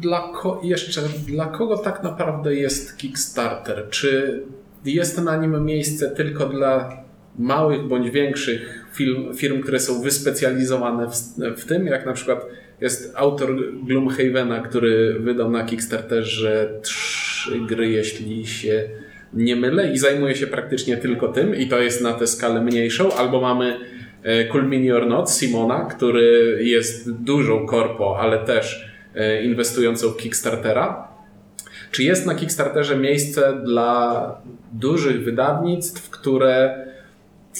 dla ko- jeszcze, dla kogo tak naprawdę jest Kickstarter? Czy jest na nim miejsce tylko dla małych bądź większych firm, firm które są wyspecjalizowane w, w tym, jak na przykład jest autor Gloomhavena, który wydał na Kickstarterze trzy gry, jeśli się nie mylę, i zajmuje się praktycznie tylko tym, i to jest na tę skalę mniejszą, albo mamy e, Cool Mini or Not Simona, który jest dużą korpo, ale też e, inwestującą w Kickstartera. Czy jest na Kickstarterze miejsce dla dużych wydawnictw, które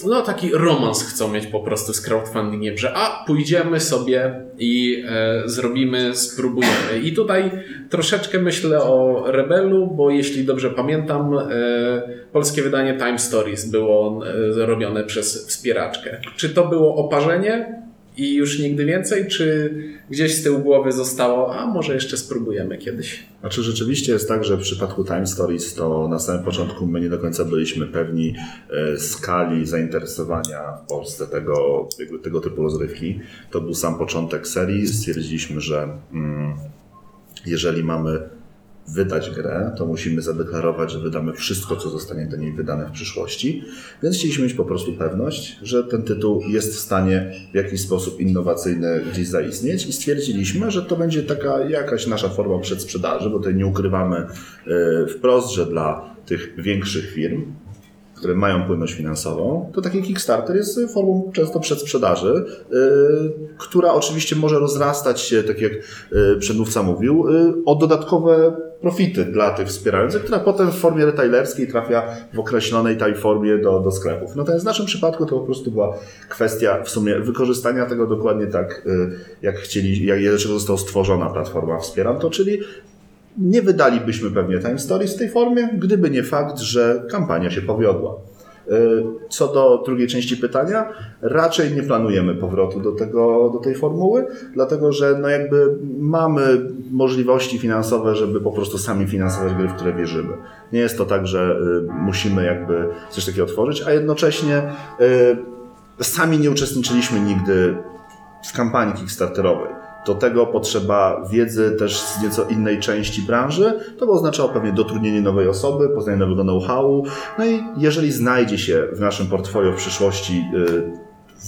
no taki romans chcą mieć po prostu z crowdfundingiem, że a pójdziemy sobie i e, zrobimy, spróbujemy. I tutaj troszeczkę myślę o Rebelu, bo jeśli dobrze pamiętam, e, polskie wydanie Time Stories było e, robione przez wspieraczkę. Czy to było oparzenie i już nigdy więcej, czy gdzieś z tyłu głowy zostało, a może jeszcze spróbujemy kiedyś? Znaczy rzeczywiście jest tak, że w przypadku Time Stories to na samym początku my nie do końca byliśmy pewni e, skali zainteresowania w Polsce tego, tego typu rozrywki. To był sam początek serii. Stwierdziliśmy, że mm, jeżeli mamy wydać grę, to musimy zadeklarować, że wydamy wszystko, co zostanie do niej wydane w przyszłości. Więc chcieliśmy mieć po prostu pewność, że ten tytuł jest w stanie w jakiś sposób innowacyjny gdzieś zaistnieć i stwierdziliśmy, że to będzie taka jakaś nasza forma przedsprzedaży, bo tutaj nie ukrywamy e, wprost, że dla tych większych firm które mają płynność finansową, to taki Kickstarter jest formą często przedsprzedaży, yy, która oczywiście może rozrastać się, tak jak yy, przedmówca mówił, yy, o dodatkowe profity dla tych wspierających, która potem w formie retailerskiej trafia w określonej tej formie do, do sklepów. Natomiast w naszym przypadku to po prostu była kwestia w sumie wykorzystania tego dokładnie tak, y, jak chcieli, jak, dlaczego została stworzona platforma Wspieram to, czyli nie wydalibyśmy pewnie Time Stories w tej formie, gdyby nie fakt, że kampania się powiodła. Y, Co do drugiej części pytania, raczej nie planujemy powrotu do, tego, do tej formuły, dlatego że no jakby mamy możliwości finansowe, żeby po prostu sami finansować gry, w które wierzymy. Nie jest to tak, że y, musimy jakby coś takiego otworzyć, a jednocześnie y, sami nie uczestniczyliśmy nigdy w kampanii Kickstarterowej. Do tego potrzeba wiedzy też z nieco innej części branży. To by oznaczało pewnie dotrudnienie nowej osoby, poznanie nowego know-howu. No i jeżeli znajdzie się w naszym portfolio w przyszłości, y,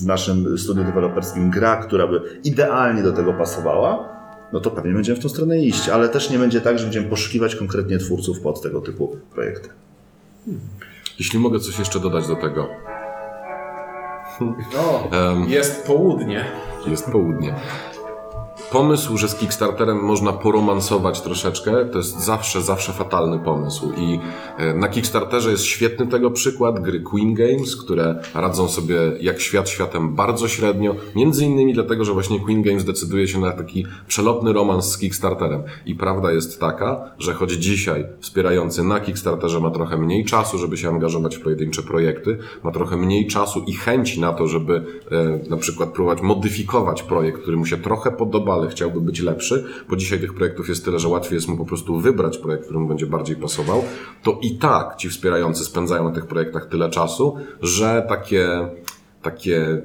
w naszym studiu deweloperskim gra, która by idealnie do tego pasowała, no to pewnie będziemy w tą stronę iść, ale też nie będzie tak, że będziemy poszukiwać konkretnie twórców pod tego typu projekty. Jeśli mogę coś jeszcze dodać do tego. O, Em. jest południe. Jest południe. Pomysł, że z Kickstarterem można poromansować troszeczkę, to jest zawsze, zawsze fatalny pomysł. I e, na Kickstarterze jest świetny tego przykład gry Queen Games, które radzą sobie jak świat światem bardzo średnio. Między innymi dlatego, że właśnie Queen Games decyduje się na taki przelotny romans z Kickstarterem. I prawda jest taka, że choć dzisiaj wspierający na Kickstarterze ma trochę mniej czasu, żeby się angażować w pojedyncze projekty, ma trochę mniej czasu i chęci na to, żeby e, na przykład próbować modyfikować projekt, który mu się trochę podoba, ale chciałby być lepszy, bo dzisiaj tych projektów jest tyle, że łatwiej jest mu po prostu wybrać projekt, który mu będzie bardziej pasował, to i tak ci wspierający spędzają na tych projektach tyle czasu, że takie, takie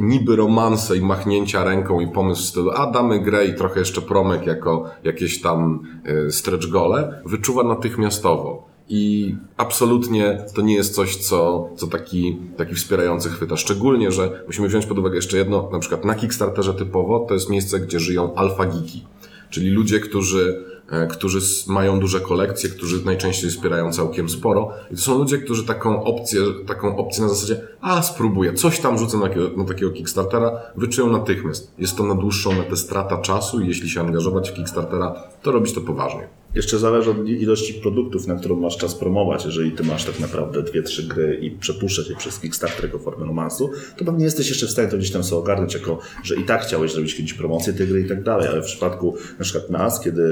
niby romanse i machnięcia ręką i pomysł w stylu, a damy grę i trochę jeszcze promek jako jakieś tam e, stretch gole, wyczuwa natychmiastowo. I absolutnie to nie jest coś, co, co taki, taki wspierający chwyta. Szczególnie, że musimy wziąć pod uwagę jeszcze jedno, na przykład na Kickstarterze typowo to jest miejsce, gdzie żyją alfa geeki. Czyli ludzie, którzy, e, którzy mają duże kolekcje, którzy najczęściej wspierają całkiem sporo. I to są ludzie, którzy taką opcję, taką opcję na zasadzie, a spróbuję, coś tam rzucę na, na takiego Kickstartera, wyczują natychmiast. Jest to na dłuższą metę strata czasu i jeśli się angażować w Kickstartera, to robić to poważnie. Jeszcze zależy od ilości produktów, na którą masz czas promować. Jeżeli ty masz tak naprawdę dwie, trzy gry i przepuszczać je przez Kickstarter jako formę romansu, to pewnie jesteś jeszcze w stanie to gdzieś tam sobie ogarnąć, jako że i tak chciałeś zrobić kiedyś promocję tej gry i tak dalej, ale w przypadku na przykład nas, kiedy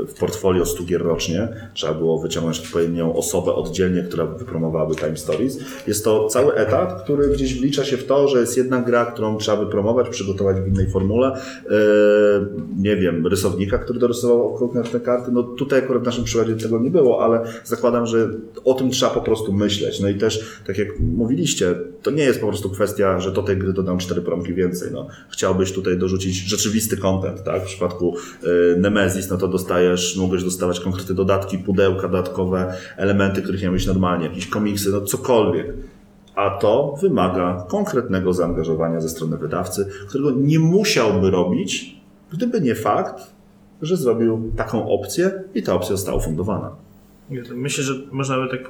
y, w portfolio 100 gier rocznie trzeba było wyciągnąć odpowiednią osobę oddzielnie, która wypromowałaby Time Stories, jest to cały etat, który gdzieś wlicza się w to, że jest jedna gra, którą trzeba wypromować, przygotować w innej formule. Yy, nie wiem, rysownika, który dorysował konkretne karty. No tutaj akurat w naszym przykładzie tego nie było, ale zakładam, że o tym trzeba po prostu myśleć. No i też, tak jak mówiliście, to nie jest po prostu kwestia, że do tej gry dodam cztery promki więcej. No, chciałbyś tutaj dorzucić rzeczywisty content, tak? W przypadku yy, Nemesis, no to dostajesz, mogłeś dostawać konkretne dodatki, pudełka dodatkowe, elementy, których nie miałeś normalnie, jakieś komiksy, no cokolwiek. A to wymaga konkretnego zaangażowania ze strony wydawcy, którego nie musiałby robić, gdyby nie fakt, że zrobił taką opcję i ta opcja została ufundowana. Myślę, że można by tak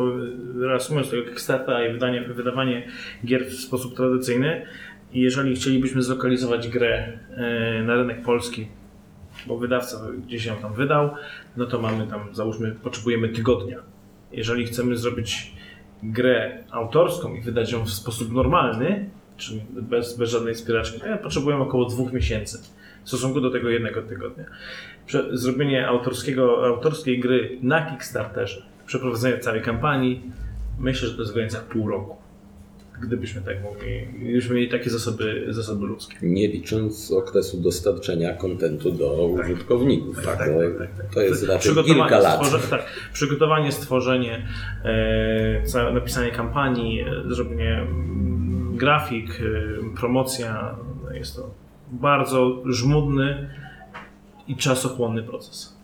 reasumując tego Kickstartera i wydanie, wydawanie gier w sposób tradycyjny, jeżeli chcielibyśmy zlokalizować grę e, na rynek polski, bo wydawca gdzieś ją tam wydał, no to mamy tam, załóżmy, potrzebujemy tygodnia. Jeżeli chcemy zrobić grę autorską i wydać ją w sposób normalny, czyli bez, bez żadnej wspieraczki, to ja potrzebujemy około dwóch miesięcy w stosunku do tego jednego tygodnia. Zrobienie autorskiego, autorskiej gry na Kickstarterze, przeprowadzenie całej kampanii, myślę, że to jest w granicach pół roku. Gdybyśmy tak mogli, gdybyśmy mieli takie zasoby, zasoby ludzkie. Nie licząc okresu dostarczenia kontentu do użytkowników. Tak, to, tak, tak, tak. to jest raczej kilka lat. stworze- tak, przygotowanie, stworzenie, e, napisanie kampanii, e, zrobienie mm, grafik, e, promocja. No Jest to bardzo żmudny i czasochłonny proces.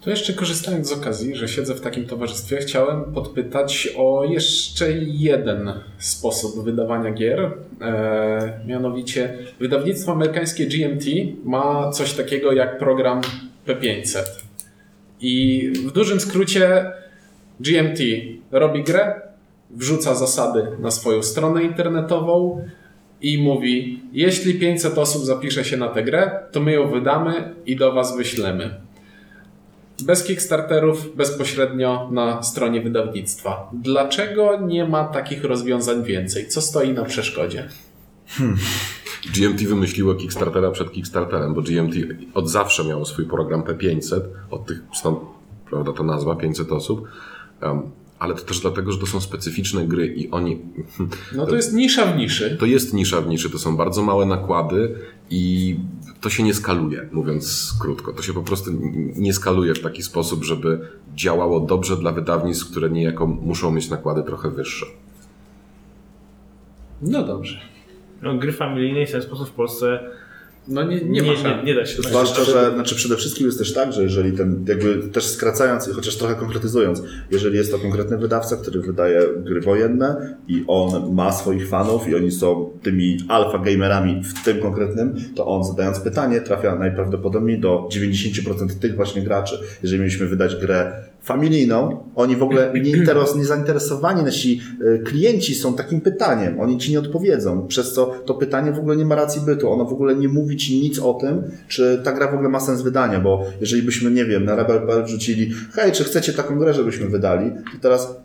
To jeszcze korzystając z okazji, że siedzę w takim towarzystwie, chciałem podpytać o jeszcze jeden sposób wydawania gier. E, mianowicie wydawnictwo amerykańskie GMT ma coś takiego jak program P500. I w dużym skrócie GMT robi grę, wrzuca zasady na swoją stronę internetową i mówi: Jeśli 500 osób zapisze się na tę grę, to my ją wydamy i do Was wyślemy. Bez Kickstarterów, bezpośrednio na stronie wydawnictwa. Dlaczego nie ma takich rozwiązań więcej? Co stoi na przeszkodzie? GMT wymyśliło Kickstartera przed Kickstarterem, bo GMT od zawsze miało swój program P500, od tych, stąd prawda, ta nazwa 500 osób. Um, ale to też dlatego, że to są specyficzne gry i oni. No to jest nisza w niszy. To jest nisza w niszy, to są bardzo małe nakłady i to się nie skaluje, mówiąc krótko. To się po prostu nie skaluje w taki sposób, żeby działało dobrze dla wydawnictw, które niejako muszą mieć nakłady trochę wyższe. No dobrze. No, gry familijnej w ten sposób w Polsce No nie, nie, nie, ma nie, nie da się. Zwłaszcza, że znaczy przede wszystkim jest też tak, że jeżeli ten, jakby też skracając i chociaż trochę konkretyzując, jeżeli jest to konkretny wydawca, który wydaje gry wojenne i on ma swoich fanów i oni są tymi alfa gamerami w tym konkretnym, to on zadając pytanie trafia najprawdopodobniej do 90% tych właśnie graczy. Jeżeli mieliśmy wydać grę familijną, oni w ogóle nie, interes, nie zainteresowani, nasi y, klienci są takim pytaniem, oni ci nie odpowiedzą, przez co to pytanie w ogóle nie ma racji bytu, ono w ogóle nie mówi ci nic o tym, czy ta gra w ogóle ma sens wydania, bo jeżeli byśmy, nie wiem, na Rebel.pl wrzucili, hej, czy chcecie taką grę, żebyśmy wydali, to teraz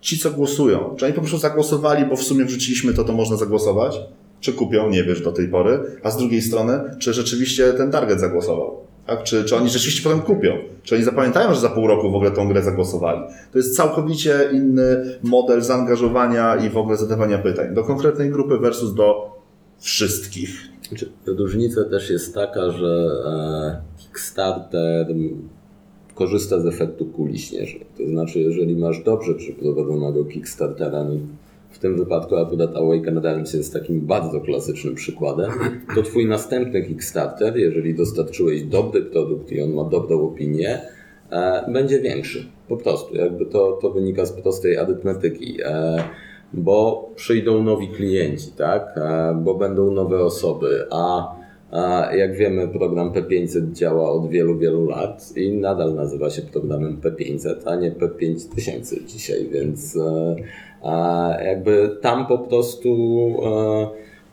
ci, co głosują, czy oni po prostu zagłosowali, bo w sumie wrzuciliśmy to, to można zagłosować, czy kupią, nie wiesz do tej pory, a z drugiej strony, czy rzeczywiście ten target zagłosował. Tak? Czy, czy oni rzeczywiście potem kupią? Czy oni zapamiętają, że za pół roku w ogóle tą grę zagłosowali? To jest całkowicie inny model zaangażowania i w ogóle zadawania pytań. Do konkretnej grupy versus do wszystkich. Znaczy, Różnica też jest taka, że e, Kickstarter korzysta z efektu kuli śnieżnej. To znaczy, jeżeli masz dobrze przeprowadzonego Kickstartera, no tym wypadku akurat Awaken Realms jest takim bardzo klasycznym przykładem, to twój następny Kickstarter, jeżeli dostarczyłeś dobry produkt i on ma dobrą opinię, e, będzie większy. Po prostu. Jakby to, to wynika z prostej arytmetyki. E, bo przyjdą nowi klienci, tak? E, Bo będą nowe osoby, a, jak wiemy, program P500 działa od wielu, wielu lat i nadal nazywa się programem P500, a nie P5000 dzisiaj, więc e, jakby tam po prostu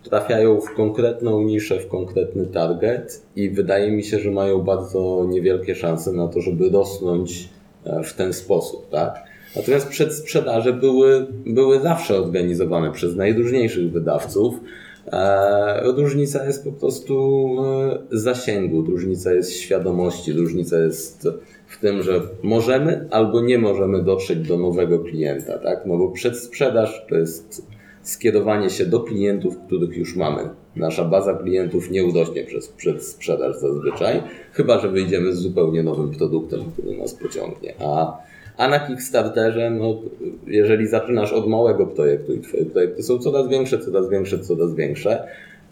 e, trafiają w konkretną niszę, w konkretny target i wydaje mi się, że mają bardzo niewielkie szanse na to, żeby rosnąć e, w ten sposób, tak? Natomiast przedsprzedaże były, były zawsze organizowane przez najróżniejszych wydawców. E, różnica jest po prostu zasięgu, różnica jest świadomości, różnica jest w tym, że możemy albo nie możemy dotrzeć do nowego klienta, tak? No bo przedsprzedaż to jest skierowanie się do klientów, których już mamy. Nasza baza klientów nie urośnie przez przedsprzedaż zazwyczaj, chyba że wyjdziemy z zupełnie nowym produktem, który nas pociągnie. A a na Kickstarterze, no, jeżeli zaczynasz od małego projektu i twoje projekty są coraz większe, coraz większe, coraz większe,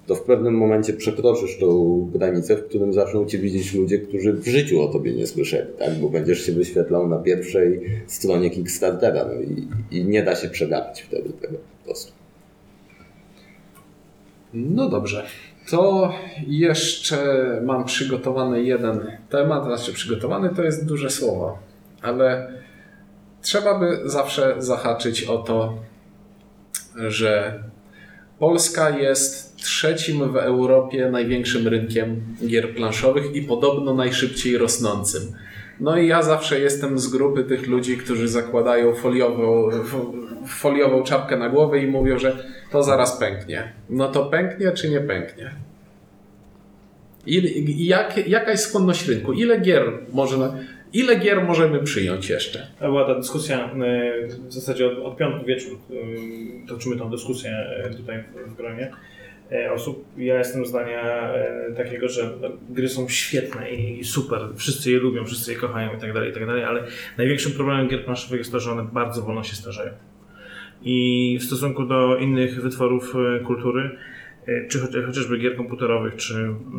to w pewnym momencie przekroczysz tą granicę, w którym zaczną cię widzieć ludzie, którzy w życiu o tobie nie słyszeli, tak? bo będziesz się wyświetlał na pierwszej stronie Kickstartera no i, i nie da się przegapić wtedy tego po prostu. No dobrze. To jeszcze mam przygotowany jeden temat, znaczy przygotowany to jest duże słowo, ale trzeba by zawsze zahaczyć o to, że Polska jest trzecim w Europie największym rynkiem gier planszowych i podobno najszybciej rosnącym. No i ja zawsze jestem z grupy tych ludzi, którzy zakładają foliową, foliową czapkę na głowę i mówią, że to zaraz pęknie. No to pęknie czy nie pęknie? Ile, jak, jaka jest skłonność rynku? Ile gier można, ile gier możemy przyjąć jeszcze? To była ta dyskusja e, w zasadzie od, od piątku wieczór. e, Toczymy tą dyskusję e, tutaj w, gronie osób. Ja jestem zdania takiego, że gry są świetne i super, wszyscy je lubią, wszyscy je kochają i tak dalej, i tak dalej, ale największym problemem gier planszowych jest to, że one bardzo wolno się starzeją. I w stosunku do innych wytworów kultury, czy choć- chociażby gier komputerowych, czy,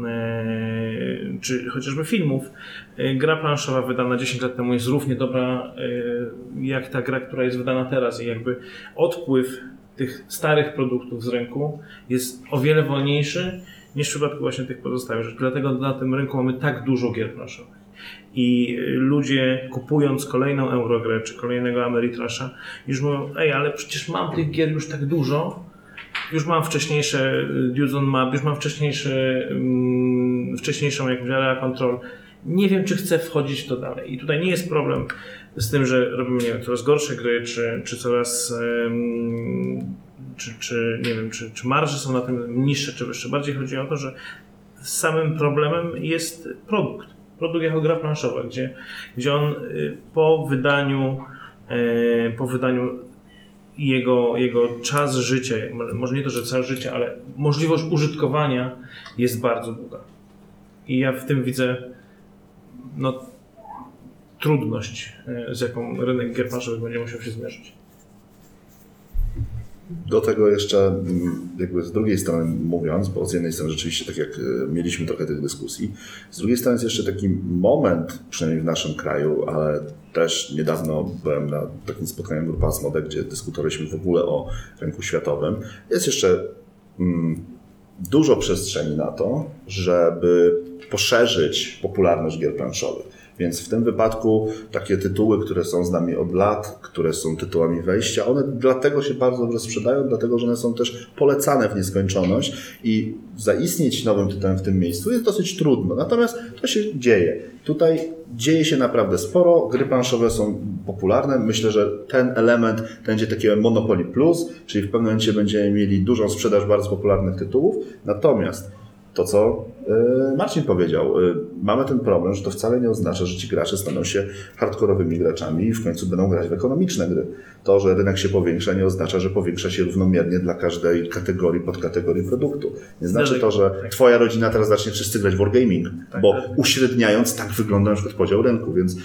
e, czy chociażby filmów, e, gra planszowa wydana 10 lat temu jest równie dobra e, jak ta gra, która jest wydana teraz i jakby odpływ tych starych produktów z rynku jest o wiele wolniejszy niż w przypadku właśnie tych pozostałych. Dlatego na tym rynku mamy tak dużo gier planszowych. I ludzie kupując kolejną Eurogrę czy kolejnego Ameritrasza już mówią, ej, ale przecież mam tych gier już tak dużo, już mam wcześniejsze y, Dudes on Map, już mam wcześniejsze, mm, wcześniejszą jakąś area control. Nie wiem, czy chcę wchodzić w to dalej. I tutaj nie jest problem z tym, że robimy nie wiem, coraz gorsze gry, czy, czy coraz czy, czy nie wiem, czy, czy marże są na tym niższe, czy wyższe. Bardziej chodzi o to, że samym problemem jest produkt. Produkt jako gra planszowa, gdzie, gdzie on y, po wydaniu e, po wydaniu jego, jego czas życia, może nie to, że całe życie, ale możliwość użytkowania jest bardzo długa. I ja w tym widzę no, trudność, e, z jaką rynek gier będzie musiał się zmierzyć. Do tego jeszcze mm, jakby z drugiej strony mówiąc, bo z jednej strony rzeczywiście tak jak e, mieliśmy trochę tych dyskusji, z drugiej strony jest jeszcze taki moment, przynajmniej w naszym kraju, ale też niedawno byłem na takim spotkaniu Grupa Asmode, gdzie dyskutowaliśmy w ogóle o rynku światowym. Jest jeszcze mm, dużo przestrzeni na to, żeby poszerzyć popularność gier planszowych. Więc w tym wypadku takie tytuły, które są z nami od lat, które są tytułami wejścia, one dlatego się bardzo dobrze sprzedają, dlatego że one są też polecane w nieskończoność i zaistnieć nowym tytułem w tym miejscu jest dosyć trudno. Natomiast to się dzieje. Tutaj dzieje się naprawdę sporo, gry planszowe są popularne. Myślę, że ten element będzie takiego Monopoly Plus, czyli w pewnym momencie będziemy mieli dużą sprzedaż bardzo popularnych tytułów. Natomiast to, co y, Marcin powiedział. Y, Mamy ten problem, że to wcale nie oznacza, że ci gracze staną się hardkorowymi graczami i w końcu będą grać w ekonomiczne gry. To, że rynek się powiększa, nie oznacza, że powiększa się równomiernie dla każdej kategorii, podkategorii produktu. Nie znaczy to, że twoja rodzina teraz zacznie wszyscy grać w wargaming, bo uśredniając tak wygląda na przykład podział rynku, więc y,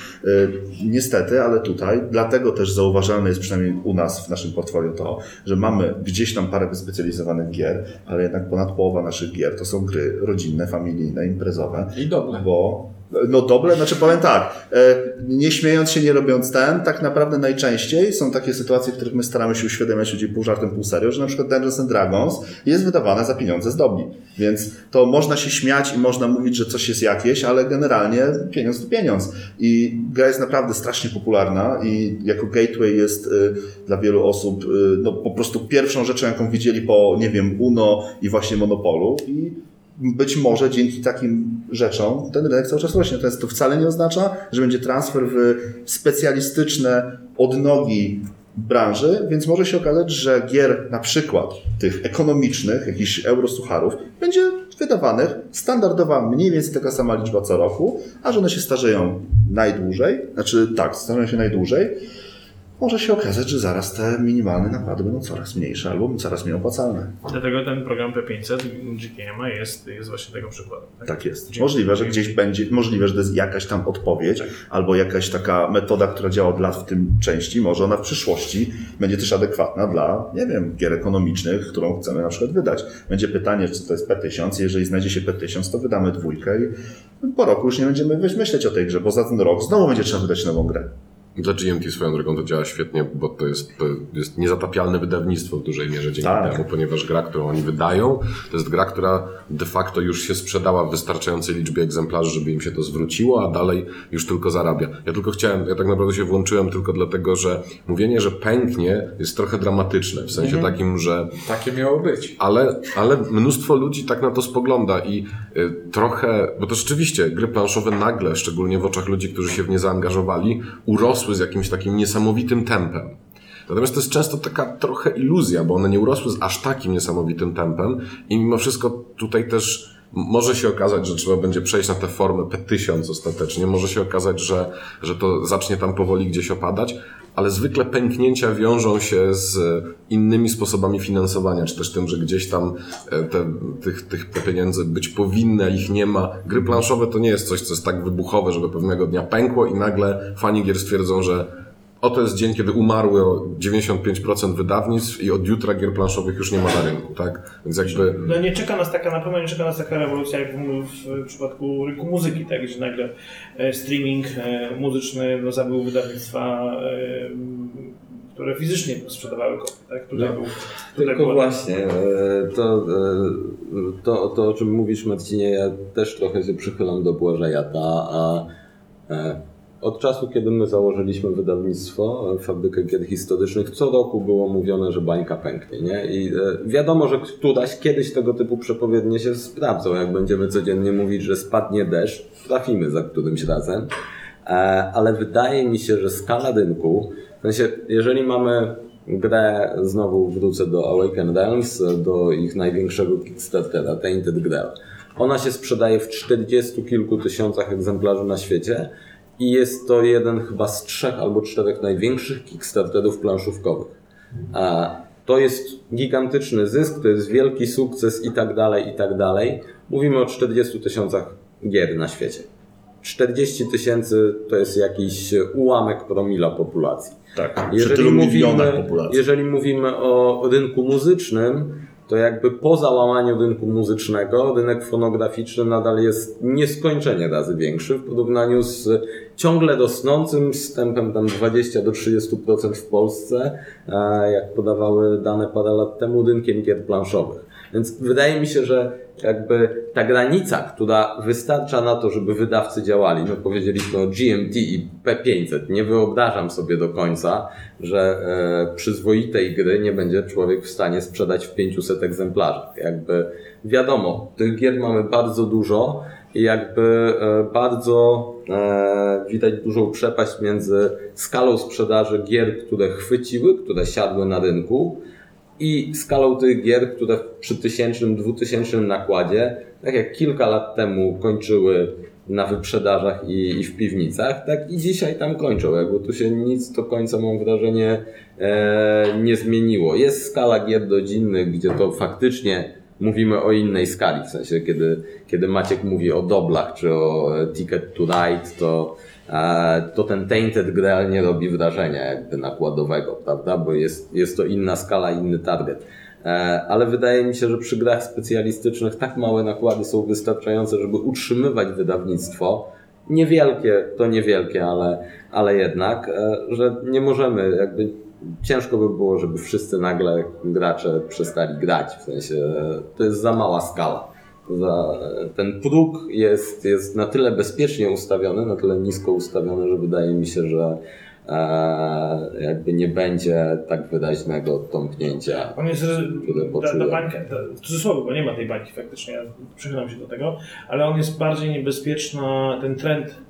niestety, ale tutaj, dlatego też zauważalne jest przynajmniej u nas w naszym portfolio to, że mamy gdzieś tam parę wyspecjalizowanych gier, ale jednak ponad połowa naszych gier to są gry rodzinne, familijne, imprezowe. I dobre. Bo no dobre, znaczy powiem tak, e, nie śmiejąc się, nie robiąc ten, tak naprawdę najczęściej są takie sytuacje, w których my staramy się uświadamiać ludzi pół żartem, pół serio, że na przykład Dungeons and Dragons jest wydawane za pieniądze z dobli. Więc to można się śmiać i można mówić, że coś jest jakieś, ale generalnie pieniądz to pieniądz. I gra jest naprawdę strasznie popularna i jako gateway jest y, dla wielu osób y, no, po prostu pierwszą rzeczą, jaką widzieli po, nie wiem, UNO i właśnie Monopolu. I być może dzięki takim rzeczom ten rynek cały czas rośnie. Natomiast to wcale nie oznacza, że będzie transfer w specjalistyczne odnogi branży, więc może się okazać, że gier na przykład tych ekonomicznych, jakichś eurosucharów, będzie wydawanych standardowa mniej więcej taka sama liczba co roku, a że one się starzeją najdłużej, znaczy tak, starzeją się najdłużej, może się okazać, że zaraz te minimalne nakłady będą coraz mniejsze albo coraz mniej opłacalne. Dlatego ten program P500 GTM jest, jest właśnie tego przykładem. Tak jest. Dzięki. Możliwe, że gdzieś będzie, możliwe, że to jest jakaś tam odpowiedź, albo jakaś taka metoda, która działa od lat w tym części, może ona w przyszłości będzie też adekwatna dla, nie wiem, gier ekonomicznych, którą chcemy na przykład wydać. Będzie pytanie, czy to jest P1000, jeżeli znajdzie się P1000, to wydamy dwójkę i po roku już nie będziemy myśleć o tej grze, bo za ten rok znowu będzie trzeba wydać nową grę. Dla GMT swoją drogą to działa świetnie, bo to jest, to jest niezatapialne wydawnictwo w dużej mierze dzięki Tak. temu, ponieważ gra, którą oni wydają, to jest gra, która de facto już się sprzedała w wystarczającej liczbie egzemplarzy, żeby im się to zwróciło, a dalej już tylko zarabia. Ja tylko chciałem, ja tak naprawdę się włączyłem tylko dlatego, że mówienie, że pęknie jest trochę dramatyczne, w sensie takim, że Takie miało być. ale, ale mnóstwo ludzi tak na to spogląda i y, trochę, bo to rzeczywiście gry planszowe nagle, szczególnie w oczach ludzi, którzy się w nie zaangażowali, urosły z jakimś takim niesamowitym tempem. Natomiast to jest często taka trochę iluzja, bo one nie urosły z aż takim niesamowitym tempem i mimo wszystko tutaj też może się okazać, że trzeba będzie przejść na tę formę P1000 ostatecznie. Może się okazać, że, że to zacznie tam powoli gdzieś opadać, ale zwykle pęknięcia wiążą się z innymi sposobami finansowania, czy też tym, że gdzieś tam e, te, tych, tych pieniędzy być powinny, a ich nie ma. Gry planszowe to nie jest coś, co jest tak wybuchowe, żeby pewnego dnia pękło i nagle fani gier stwierdzą, że oto jest dzień, kiedy umarły o 95% wydawnictw i od jutra gier planszowych już nie ma na rynku, tak? Więc jakby No nie czeka nas taka, na pewno nie czeka nas taka rewolucja jak w, w przypadku rynku muzyki, tak, gdzie nagle e, streaming e, muzyczny no, zabył wydawnictwa, e, które fizycznie sprzedawały kopie, tak? Tutaj No, był, tutaj Tylko była- właśnie, to, to, to o czym mówisz Marcinie, ja też trochę się przychylam do Błażejata, a Od czasu, kiedy my założyliśmy wydawnictwo, e, fabrykę gier historycznych, co roku było mówione, że bańka pęknie. Nie? I e, wiadomo, że któraś kiedyś tego typu przepowiednie się sprawdzą. Jak będziemy codziennie mówić, że spadnie deszcz, trafimy za którymś razem. E, Ale wydaje mi się, że skala rynku, w sensie, jeżeli mamy grę, znowu wrócę do Awaken Realms, do ich największego Kickstartera, Tainted Grail. Ona się sprzedaje w 40 kilku tysiącach egzemplarzy na świecie i jest to jeden chyba z trzech albo czterech największych Kickstarterów planszówkowych. A to jest gigantyczny zysk, to jest wielki sukces i tak dalej, i tak dalej. Mówimy o 40 tysiącach gier na świecie. 40 tysięcy to jest jakiś ułamek promila populacji. Tak, przy tylu milionach populacji. jeżeli mówimy o rynku muzycznym, to jakby po załamaniu rynku muzycznego, rynek fonograficzny nadal jest nieskończenie razy większy w porównaniu z ciągle rosnącym tempem tam 20 do 30% w Polsce, jak podawały dane parę lat temu, rynkiem gier planszowych. Więc wydaje mi się, że jakby ta granica, która wystarcza na to, żeby wydawcy działali, no powiedzieliśmy o GMT i P500, nie wyobrażam sobie do końca, że e, przyzwoitej gry nie będzie człowiek w stanie sprzedać w 500 egzemplarzach. Jakby wiadomo, tych gier mamy bardzo dużo i jakby e, bardzo e, widać dużą przepaść między skalą sprzedaży gier, które chwyciły, które siadły na rynku, i skalą tych gier, które przy tysięcznym, dwutysięcznym nakładzie, tak jak kilka lat temu kończyły na wyprzedażach i, i w piwnicach, tak i dzisiaj tam kończą. Jakby tu się nic do końca, mam wrażenie, e, nie zmieniło. Jest skala gier rodzinnych, gdzie to faktycznie mówimy o innej skali. W sensie, kiedy, kiedy Maciek mówi o doblach czy o e, Ticket to Ride, to to ten Tainted Grail nie robi wrażenia jakby nakładowego, prawda? Bo jest, jest to inna skala, inny target. E, Ale wydaje mi się, że przy grach specjalistycznych tak małe nakłady są wystarczające, żeby utrzymywać wydawnictwo. Niewielkie, to niewielkie, ale, ale jednak, e, że nie możemy, jakby ciężko by było, żeby wszyscy nagle gracze przestali grać. W sensie e, to jest za mała skala. Za, ten próg jest, jest na tyle bezpiecznie ustawiony, na tyle nisko ustawiony, że wydaje mi się, że e, jakby nie będzie tak wyraźnego tąpnięcia. On jest, ta bańka, ta, w cudzysłowie, bo nie ma tej bańki faktycznie, ja przychylam się do tego, ale on jest bardziej niebezpieczna, ten trend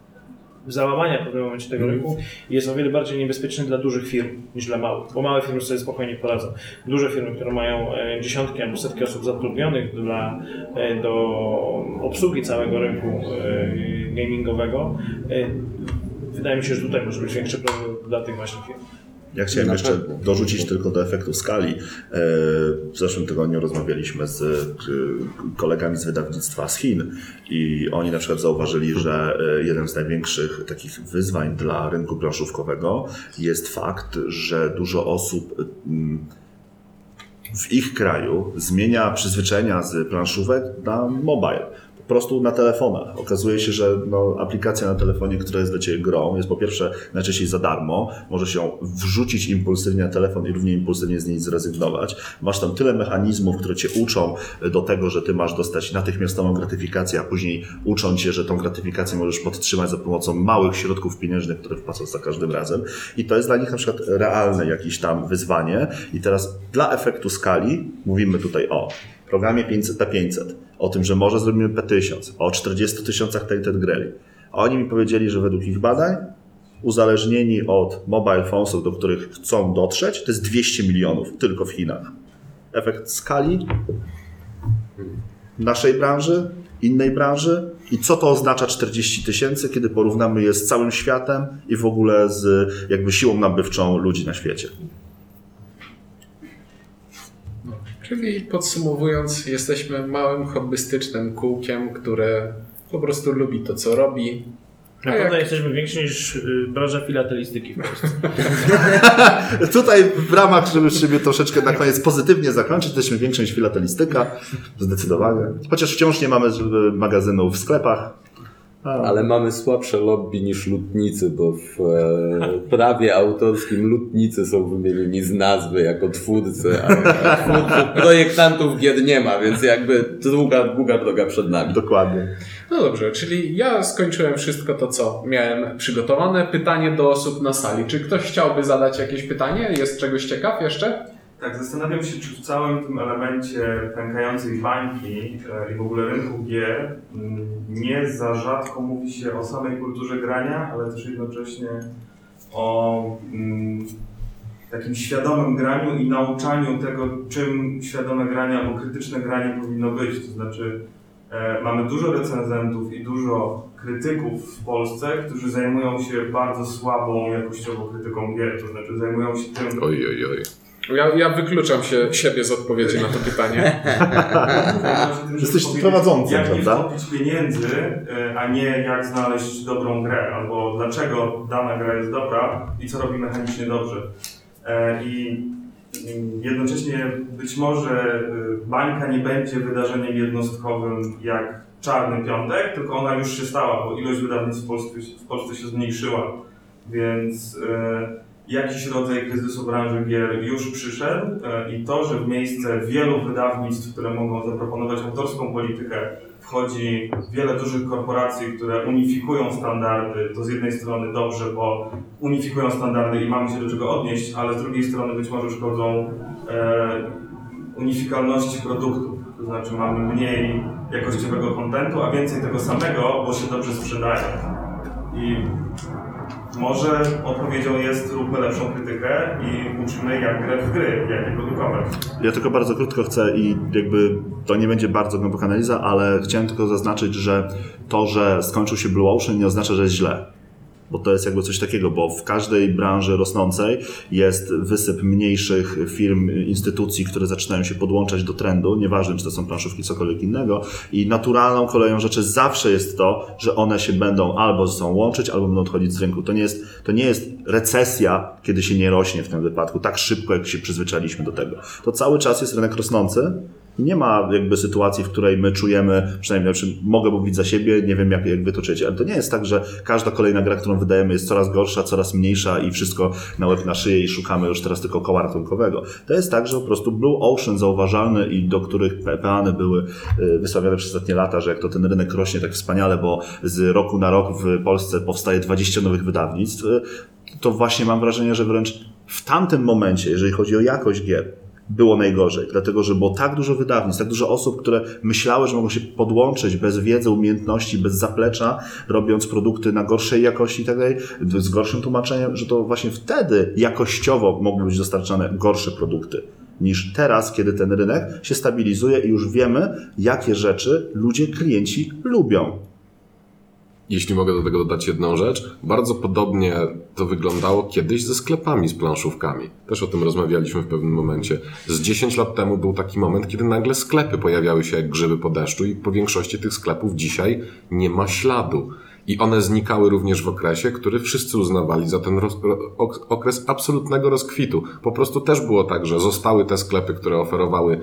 załamania w pewnym momencie tego rynku jest o wiele bardziej niebezpieczny dla dużych firm niż dla małych, bo małe firmy sobie spokojnie poradzą. Duże firmy, które mają e, dziesiątki albo setki osób zatrudnionych dla, e, do obsługi całego rynku e, gamingowego, wydaje mi się, że tutaj może być większy problem dla tych właśnie firm. Ja chciałem jeszcze pewno. dorzucić tylko do efektu skali. E, W zeszłym tygodniu rozmawialiśmy z e, kolegami z wydawnictwa z Chin i oni na przykład zauważyli, że e, jeden z największych takich wyzwań dla rynku planszówkowego jest fakt, że dużo osób mm, w ich kraju zmienia przyzwyczajenia z planszówek na mobile. Po prostu na telefonach. Okazuje się, że no, aplikacja na telefonie, która jest dla Ciebie grą, jest po pierwsze najczęściej za darmo, możesz ją wrzucić impulsywnie na telefon i równie impulsywnie z niej zrezygnować. Masz tam tyle mechanizmów, które Cię uczą do tego, że Ty masz dostać natychmiastową gratyfikację, a później uczą Cię, że tą gratyfikację możesz podtrzymać za pomocą małych środków pieniężnych, które wpłacą za każdym razem. I to jest dla nich na przykład realne jakieś tam wyzwanie. I teraz dla efektu skali mówimy tutaj o programie 500 P500, o tym, że może zrobimy P1000, o 40 tysiącach Tainted Grail. A oni mi powiedzieli, że według ich badań uzależnieni od mobile phonesów, do których chcą dotrzeć, to jest 200 milionów tylko w Chinach. Efekt skali naszej branży, innej branży i co to oznacza 40 tysięcy, kiedy porównamy je z całym światem i w ogóle z jakby siłą nabywczą ludzi na świecie. Czyli podsumowując, jesteśmy małym hobbystycznym kółkiem, które po prostu lubi to, co robi. Na A pewno jak- jesteśmy więksi niż y, branża filatelistyki w Polsce. Tutaj w ramach, żeby siebie troszeczkę na koniec pozytywnie zakończyć, jesteśmy większą niż filatelistyka, zdecydowanie. Chociaż wciąż nie mamy żeby, magazynów w sklepach. A, Ale mamy słabsze lobby niż lutnicy, bo w e, prawie autorskim lutnicy są wymienieni z nazwy jako twórcy, a twórców, projektantów gier nie ma, więc jakby długa, długa droga przed nami. Dokładnie. No dobrze, czyli ja skończyłem wszystko to, co miałem przygotowane. Pytanie do osób na sali. Czy ktoś chciałby zadać jakieś pytanie? Jest czegoś ciekaw jeszcze? Tak, zastanawiam się, czy w całym tym elemencie pękającej bańki e, i w ogóle rynku gier mm, nie za rzadko mówi się o samej kulturze grania, ale też jednocześnie o mm, takim świadomym graniu i nauczaniu tego, czym świadome granie albo krytyczne granie powinno być. To znaczy, e, mamy dużo recenzentów i dużo krytyków w Polsce, którzy zajmują się bardzo słabą jakościowo krytyką gier. To znaczy, zajmują się tym, Oj, oj, oj. Ja, ja wykluczam się siebie z odpowiedzi na to pytanie. Jesteś prowadzącym, Jak nie prawda? wtopić pieniędzy, e, a nie jak znaleźć dobrą grę, albo dlaczego dana gra jest dobra i co robi mechanicznie dobrze. E, I mm, jednocześnie być może e, bańka nie będzie wydarzeniem jednostkowym jak Czarny Piątek, tylko ona już się stała, bo ilość wydawnictw w Polsce, w Polsce się zmniejszyła. Więc jakiś rodzaj kryzysu branży gier już przyszedł e, i to, że w miejsce wielu wydawnictw, które mogą zaproponować autorską politykę, wchodzi wiele dużych korporacji, które unifikują standardy, to z jednej strony dobrze, bo unifikują standardy i mamy się do czego odnieść, ale z drugiej strony być może szkodzą e, unifikalności produktów. To znaczy mamy mniej jakościowego kontentu, a więcej tego samego, bo się dobrze sprzedaje. I może odpowiedzią jest róbmy lepszą krytykę i uczmy jak grać w gry, jak je produkować. Ja tylko bardzo krótko chcę i jakby to nie będzie bardzo głęboka analiza, ale chciałem tylko zaznaczyć, że to, że skończył się Blue Ocean nie oznacza, że jest źle. Bo to jest jakby coś takiego, bo w każdej branży rosnącej jest wysyp mniejszych firm, instytucji, które zaczynają się podłączać do trendu, nieważne czy to są planszówki, cokolwiek innego. I naturalną koleją rzeczy zawsze jest to, że one się będą albo ze sobą łączyć, albo będą odchodzić z rynku. To nie jest, to nie jest recesja, kiedy się nie rośnie w tym wypadku, tak szybko, jak się przyzwyczailiśmy do tego. To cały czas jest rynek rosnący. I Nie ma jakby sytuacji, w której my czujemy, przynajmniej znaczy, mogę mówić za siebie, nie wiem jak, jak wy to czujecie, ale to nie jest tak, że każda kolejna gra, którą wydajemy jest coraz gorsza, coraz mniejsza i wszystko na łeb na szyję i szukamy już teraz tylko koła ratunkowego. To jest tak, że po prostu Blue Ocean zauważalny i do których pe- peany były y, wysławiane przez ostatnie lata, że jak to ten rynek rośnie tak wspaniale, bo z roku na rok w Polsce powstaje 20 nowych wydawnictw, y, to właśnie mam wrażenie, że wręcz w tamtym momencie, jeżeli chodzi o jakość gier, było najgorzej, dlatego że było tak dużo wydawnictw, tak dużo osób, które myślały, że mogą się podłączyć bez wiedzy, umiejętności, bez zaplecza, robiąc produkty na gorszej jakości i tak dalej, z gorszym tłumaczeniem, że to właśnie wtedy jakościowo mogły być dostarczane gorsze produkty niż teraz, kiedy ten rynek się stabilizuje i już wiemy, jakie rzeczy ludzie, klienci lubią. Jeśli mogę do tego dodać jedną rzecz, bardzo podobnie to wyglądało kiedyś ze sklepami z planszówkami. Też o tym rozmawialiśmy w pewnym momencie. Z 10 lat temu był taki moment, kiedy nagle sklepy pojawiały się jak grzyby po deszczu i po większości tych sklepów dzisiaj nie ma śladu. I one znikały również w okresie, który wszyscy uznawali za ten roz, ok- okres absolutnego rozkwitu. Po prostu też było tak, że zostały te sklepy, które oferowały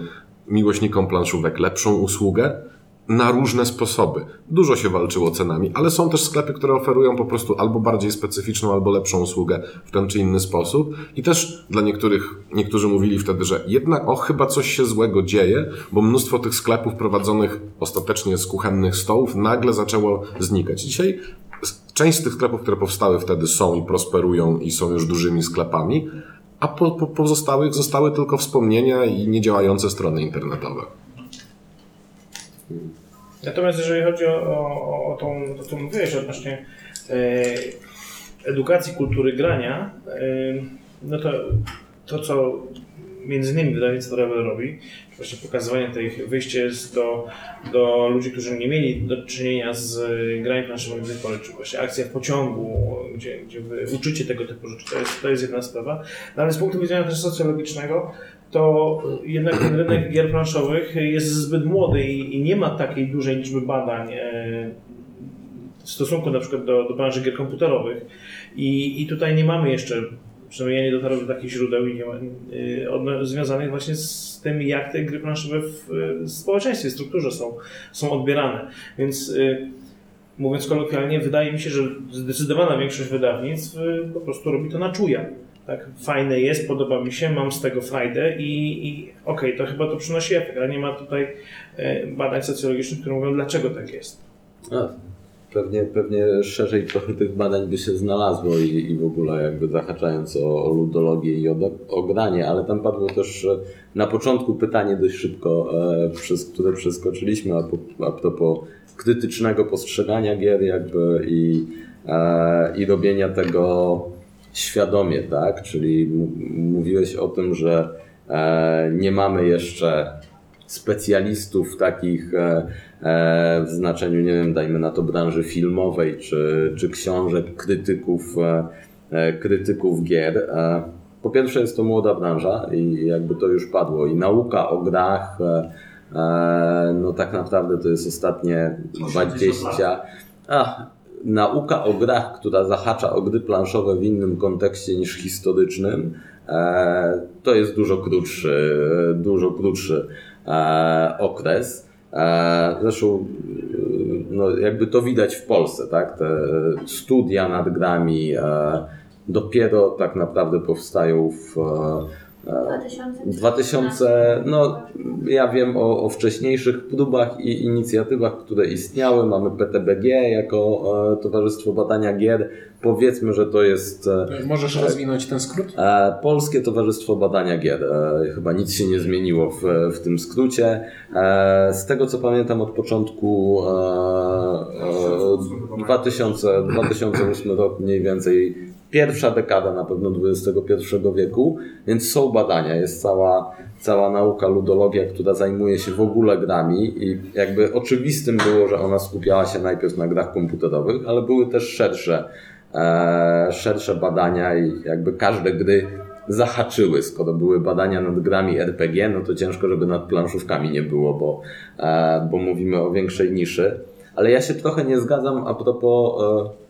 miłośnikom planszówek lepszą usługę, na różne sposoby. Dużo się walczyło cenami, ale są też sklepy, które oferują po prostu albo bardziej specyficzną, albo lepszą usługę w ten czy inny sposób. I też dla niektórych, niektórzy mówili wtedy, że jednak o, chyba coś się złego dzieje, bo mnóstwo tych sklepów prowadzonych ostatecznie z kuchennych stołów nagle zaczęło znikać. Dzisiaj część z tych sklepów, które powstały wtedy są i prosperują i są już dużymi sklepami, a po, po pozostałych zostały tylko wspomnienia i niedziałające strony internetowe. Natomiast jeżeli chodzi o, o, o tą, to co mówiłeś odnośnie e, edukacji kultury grania, e, no to to, co między innymi wydawnictwo Rebel robi, właśnie pokazywanie tych wyjście z do, do ludzi, którzy nie mieli do czynienia z graniem planszowym w tej porze, czy właśnie akcja w pociągu, gdzie, gdzie uczycie tego typu rzeczy, to jest, to jest jedna sprawa. No, ale z punktu widzenia też socjologicznego, to jednak ten rynek gier planszowych jest zbyt młody i, i nie ma takiej dużej liczby badań e, w stosunku na przykład do, do branży gier komputerowych. I, I tutaj nie mamy jeszcze, przynajmniej ja nie dotarłem do takich źródeł nie ma, odno- związanych właśnie z tym, jak te gry planszowe w, w społeczeństwie, w strukturze są, są odbierane. Więc mówiąc kolokwialnie, wydaje mi się, że zdecydowana większość wydawnictw po prostu robi to na czuja. Tak, fajne jest, podoba mi się, mam z tego frajdę i, i okej, to chyba to przynosi efekt, ale nie ma tutaj e, badań socjologicznych, które mówią, dlaczego tak jest. A, pewnie, pewnie szerzej trochę tych badań by się znalazło i, i w ogóle jakby zahaczając o, ludologię i o, granie, ale tam padło też na początku pytanie dość szybko, e, przez które przeskoczyliśmy a, po, a propos krytycznego postrzegania gier jakby i, e, i robienia tego świadomie, tak? Czyli mówiłeś o tym, że e, nie mamy jeszcze specjalistów takich e, e, w znaczeniu, nie wiem, dajmy na to branży filmowej, czy, czy książek, krytyków, krytyków gier. Po pierwsze jest to młoda branża i jakby to już padło i nauka o grach, no tak naprawdę to jest ostatnie 20, a, nauka o grach, która zahacza o gry planszowe w innym kontekście niż historycznym, e, to jest dużo krótszy, dużo krótszy e, okres. E, Zresztą no, jakby to widać w Polsce, tak? Te studia nad grami dopiero tak naprawdę powstają w 2000, no ja wiem o, o wcześniejszych próbach i inicjatywach, które istniały. Mamy PTBG jako e, Towarzystwo Badania Gier. Powiedzmy, że to jest e, Możesz rozwinąć ten skrót? E, Polskie Towarzystwo Badania Gier. E, Chyba nic się nie zmieniło w, w tym skrócie. E, Z tego co pamiętam od początku e, e, 2000, 2008 rok mniej więcej pierwsza dekada na pewno XXI wieku, więc są badania, jest cała, cała nauka ludologia, która zajmuje się w ogóle grami i jakby oczywistym było, że ona skupiała się najpierw na grach komputerowych, ale były też szersze e, szersze badania i jakby każde gry zahaczyły. Skoro były badania nad grami RPG, no to ciężko, żeby nad planszówkami nie było, bo, e, bo mówimy o większej niszy. Ale ja się trochę nie zgadzam a propos e,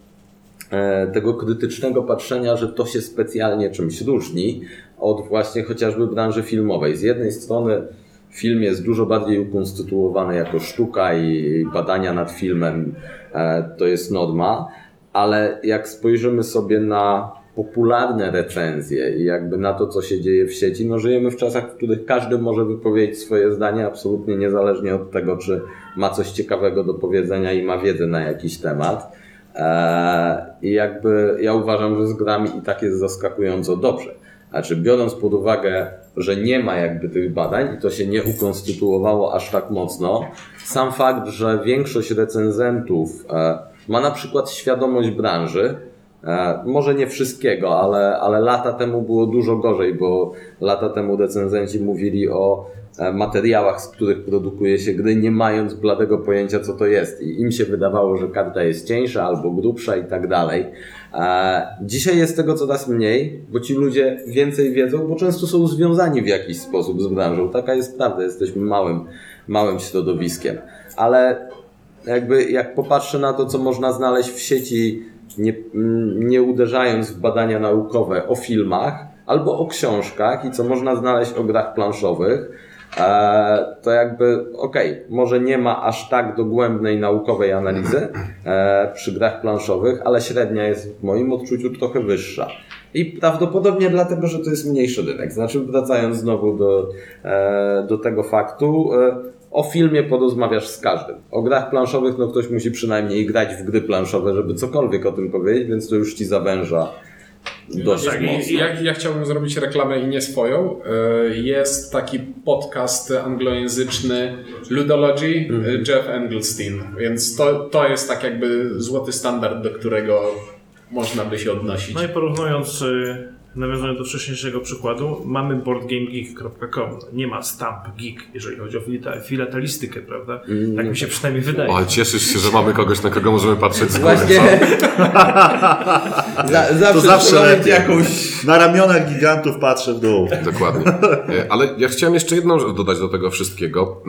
tego krytycznego patrzenia, że to się specjalnie czymś różni od właśnie chociażby branży filmowej. Z jednej strony film jest dużo bardziej ukonstytuowany jako sztuka i badania nad filmem e, to jest norma, ale jak spojrzymy sobie na popularne recenzje i jakby na to, co się dzieje w sieci, no żyjemy w czasach, w których każdy może wypowiedzieć swoje zdanie, absolutnie niezależnie od tego, czy ma coś ciekawego do powiedzenia i ma wiedzę na jakiś temat. Eee, I jakby ja uważam, że z grami i tak jest zaskakująco dobrze. Znaczy, biorąc pod uwagę, że nie ma jakby tych badań i to się nie ukonstytuowało aż tak mocno, sam fakt, że większość recenzentów e, ma na przykład świadomość branży, e, może nie wszystkiego, ale, ale lata temu było dużo gorzej, bo lata temu recenzenci mówili o e, materiałach, z których produkuje się gry, nie mając bladego pojęcia, co to jest. I im się wydawało, że karta jest cieńsza albo grubsza i tak dalej. E, Dzisiaj jest tego coraz mniej, bo ci ludzie więcej wiedzą, bo często są związani w jakiś sposób z branżą. Taka jest prawda, jesteśmy małym, małym środowiskiem. Ale jakby jak popatrzę na to, co można znaleźć w sieci, nie, nie uderzając w badania naukowe o filmach albo o książkach i co można znaleźć o grach planszowych, e, to jakby okej, może nie ma aż tak dogłębnej naukowej analizy e, przy grach planszowych, ale średnia jest w moim odczuciu trochę wyższa. I prawdopodobnie dlatego, że to jest mniejszy rynek. Znaczy, wracając znowu do, e, do tego faktu, e, o filmie porozmawiasz z każdym. O grach planszowych, no ktoś musi przynajmniej grać w gry planszowe, żeby cokolwiek o tym powiedzieć, więc to już ci zawęża dość Tak, mocno. i ja, ja chciałbym zrobić reklamę i nie swoją. E, Jest taki podcast anglojęzyczny Ludology, e, Jeff Engelstein, więc to, to jest tak jakby złoty standard, do którego można by się odnosić. No i porównując, y, nawiązując do wcześniejszego przykładu, mamy boardgamegeek.com. Nie ma stamp geek, jeżeli chodzi o filatelistykę, prawda? Tak mi się przynajmniej wydaje. O, ale cieszysz się, że mamy kogoś, na kogo możemy patrzeć z góry. Właśnie. Za, zawsze, To zawsze lepiej. jakąś Na ramionach gigantów patrzę w dół. Dokładnie. E, Ale ja chciałem jeszcze jedną rzecz dodać do tego wszystkiego.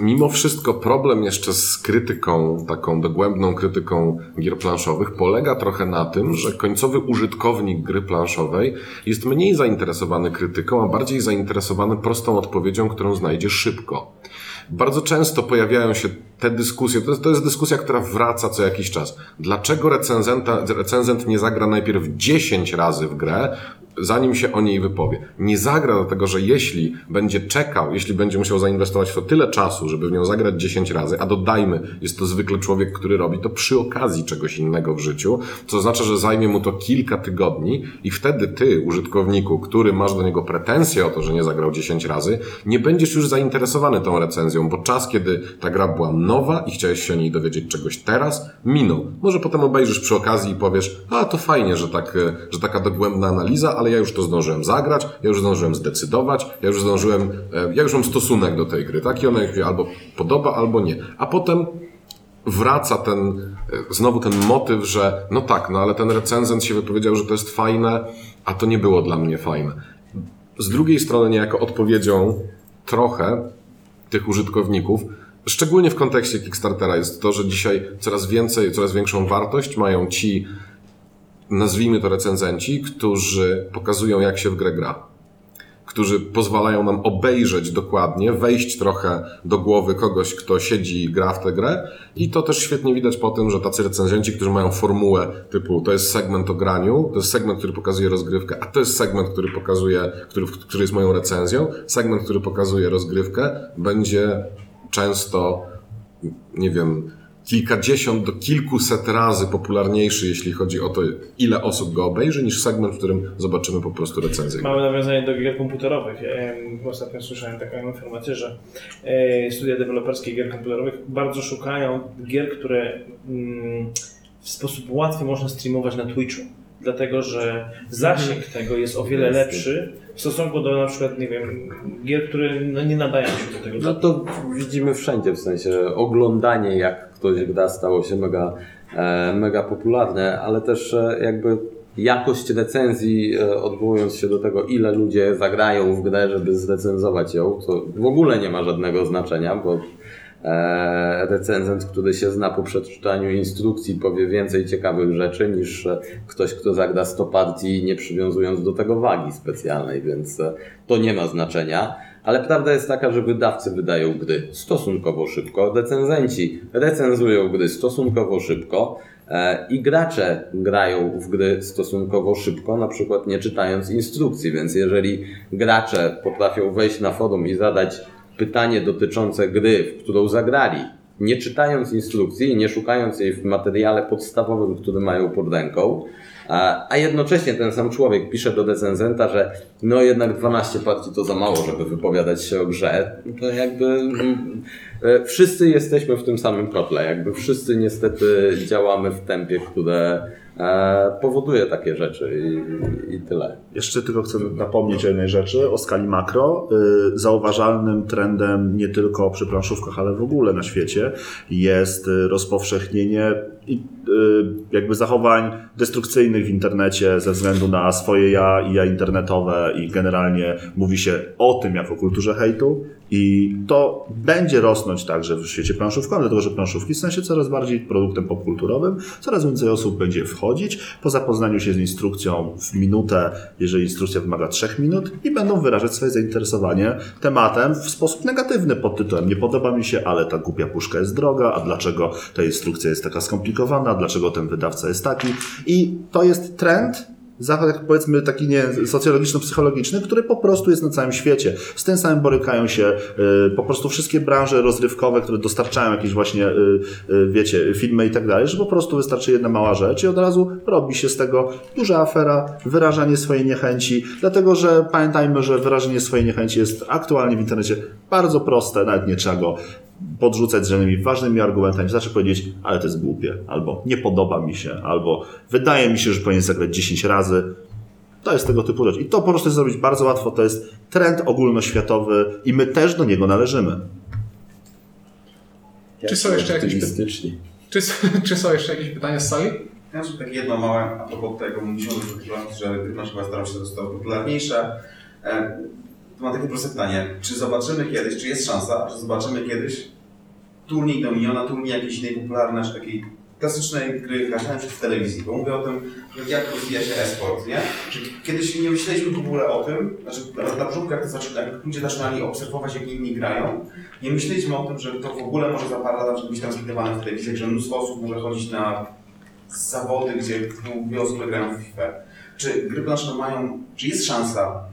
Mimo wszystko problem jeszcze z krytyką, taką dogłębną krytyką gier planszowych polega trochę na tym, że końcowy użytkownik gry planszowej jest mniej zainteresowany krytyką, a bardziej zainteresowany prostą odpowiedzią, którą znajdzie szybko. Bardzo często pojawiają się te dyskusje, to jest, to jest dyskusja, która wraca co jakiś czas. Dlaczego recenzenta, recenzent nie zagra najpierw 10 razy w grę, zanim się o niej wypowie. Nie zagra dlatego, że jeśli będzie czekał, jeśli będzie musiał zainwestować w to tyle czasu, żeby w nią zagrać 10 razy, a dodajmy, jest to zwykle człowiek, który robi to przy okazji czegoś innego w życiu, co oznacza, że zajmie mu to kilka tygodni i wtedy ty, użytkowniku, który masz do niego pretensje o to, że nie zagrał 10 razy, nie będziesz już zainteresowany tą recenzją, bo czas, kiedy ta gra była nowa i chciałeś się o niej dowiedzieć czegoś teraz, minął. Może potem obejrzysz przy okazji i powiesz, a to fajnie, że, tak, e, że taka dogłębna analiza, ale ja już to zdążyłem zagrać, ja już zdążyłem zdecydować, ja już zdążyłem, e, ja już mam stosunek do tej gry, tak? I ona się albo podoba, albo nie. A potem wraca ten, e, znowu ten motyw, że no tak, no ale ten recenzent się wypowiedział, że to jest fajne, a to nie było dla mnie fajne. Z drugiej strony niejako odpowiedzią trochę tych użytkowników, szczególnie w kontekście Kickstartera jest to, że dzisiaj coraz więcej, coraz większą wartość mają ci, nazwijmy to recenzenci, którzy pokazują jak się w grę gra którzy pozwalają nam obejrzeć dokładnie, wejść trochę do głowy kogoś, kto siedzi i gra w tę grę. I to też świetnie widać po tym, że tacy recenzenci, którzy mają formułę typu to jest segment o graniu, to jest segment, który pokazuje rozgrywkę, a to jest segment, który pokazuje, który, który jest moją recenzją, segment, który pokazuje rozgrywkę, będzie często, nie wiem, kilkadziesiąt do kilkuset razy popularniejszy, jeśli chodzi o to, ile osób go obejrzy, niż segment, w którym zobaczymy po prostu recenzję. Mamy nawiązanie do gier komputerowych. Ostatnio słyszałem taką informację, że e, studia deweloperskie gier komputerowych bardzo szukają gier, które mm, w sposób łatwy można streamować na Twitchu. Dlatego, że zasięg tego jest o wiele lepszy w stosunku do na przykład, nie wiem, gier, które no, nie nadają się do tego. No to widzimy wszędzie, w sensie oglądanie jak ktoś gra stało się mega, e, mega popularne, ale też e, jakby jakość recenzji, e, odwołując się do tego, ile ludzie zagrają w grę, żeby zrecenzować ją, to w ogóle nie ma żadnego znaczenia, bo recenzent, który się zna po przeczytaniu instrukcji, powie więcej ciekawych rzeczy niż e, ktoś, kto zagra 100 partii, nie przywiązując do tego wagi specjalnej, więc e, to nie ma znaczenia. Ale prawda jest taka, że wydawcy wydają gry stosunkowo szybko, recenzenci recenzują gry stosunkowo szybko e, i gracze grają w gry stosunkowo szybko, na przykład nie czytając instrukcji. Więc jeżeli gracze potrafią wejść na forum i zadać pytanie dotyczące gry, w którą zagrali, nie czytając instrukcji nie szukając jej w materiale podstawowym, który mają pod ręką, a jednocześnie ten sam człowiek pisze do recenzenta, że no jednak 12 partii to za mało, żeby wypowiadać się o grze, to jakby mm, wszyscy jesteśmy w tym samym kotle, jakby wszyscy niestety działamy w tempie, które e, powoduje takie rzeczy i, i tyle. Jeszcze tylko chcę napomnieć o jednej rzeczy, o skali makro. Y, Zauważalnym trendem nie tylko przy planszówkach, ale w ogóle na świecie jest rozpowszechnienie jakby zachowań destrukcyjnych w internecie ze względu na swoje ja i ja internetowe i generalnie mówi się o tym jako kulturze hejtu i to będzie rosnąć także w świecie planszówkowym, dlatego że planszówki stają się coraz bardziej produktem popkulturowym, coraz więcej osób będzie wchodzić. Po zapoznaniu się z instrukcją w minutę, jeżeli instrukcja wymaga trzech minut i będą wyrażać swoje zainteresowanie tematem w sposób negatywny pod tytułem nie podoba mi się, ale ta głupia puszka jest droga, a dlaczego ta instrukcja jest taka skomplikowana, dlaczego ten wydawca jest taki. I to jest trend, Zachód, powiedzmy, taki nie socjologiczno-psychologiczny, który po prostu jest na całym świecie. Z tym samym borykają się y, po prostu wszystkie branże rozrywkowe, które dostarczają jakieś właśnie, y, y, wiecie, filmy i tak dalej, że po prostu wystarczy jedna mała rzecz i od razu robi się z tego duża afera, wyrażanie swojej niechęci, dlatego że pamiętajmy, że wyrażenie swojej niechęci jest aktualnie w internecie bardzo proste, nawet nie trzeba go podrzucać z żadnymi ważnymi argumentami, wystarczy powiedzieć, ale to jest głupie, albo nie podoba mi się, albo wydaje mi się, że powinien zagrać 10 razy. To jest tego typu rzecz. I to po prostu jest zrobić bardzo łatwo. To jest trend ogólnoświatowy i my też do niego należymy. Czy są jeszcze jakieś, czy, czy są jeszcze jakieś pytania z sali? Ja mam takie jedno małe, a propos tego, mówiliśmy o że starają się zostały popularniejsze. To mam takie proste pytanie, czy zobaczymy kiedyś, czy jest szansa, że zobaczymy kiedyś turniej Dominiona, turniej jakiejś innej popularnej, takiej klasycznej gry grania w telewizji, bo mówię o tym, jak rozwija się e-sport, nie? Czy kiedyś nie myśleliśmy w ogóle o tym, znaczy na, początku jak, to zaczę- jak ludzie zaczynali obserwować, jak inni grają, nie myśleliśmy o tym, że to w ogóle może za parę lat być transmitowane w telewizji, że mnóstwo osób może chodzić na zawody, gdzie dwie osoby grają w FIFA. Czy gry planszowe mają, czy jest szansa,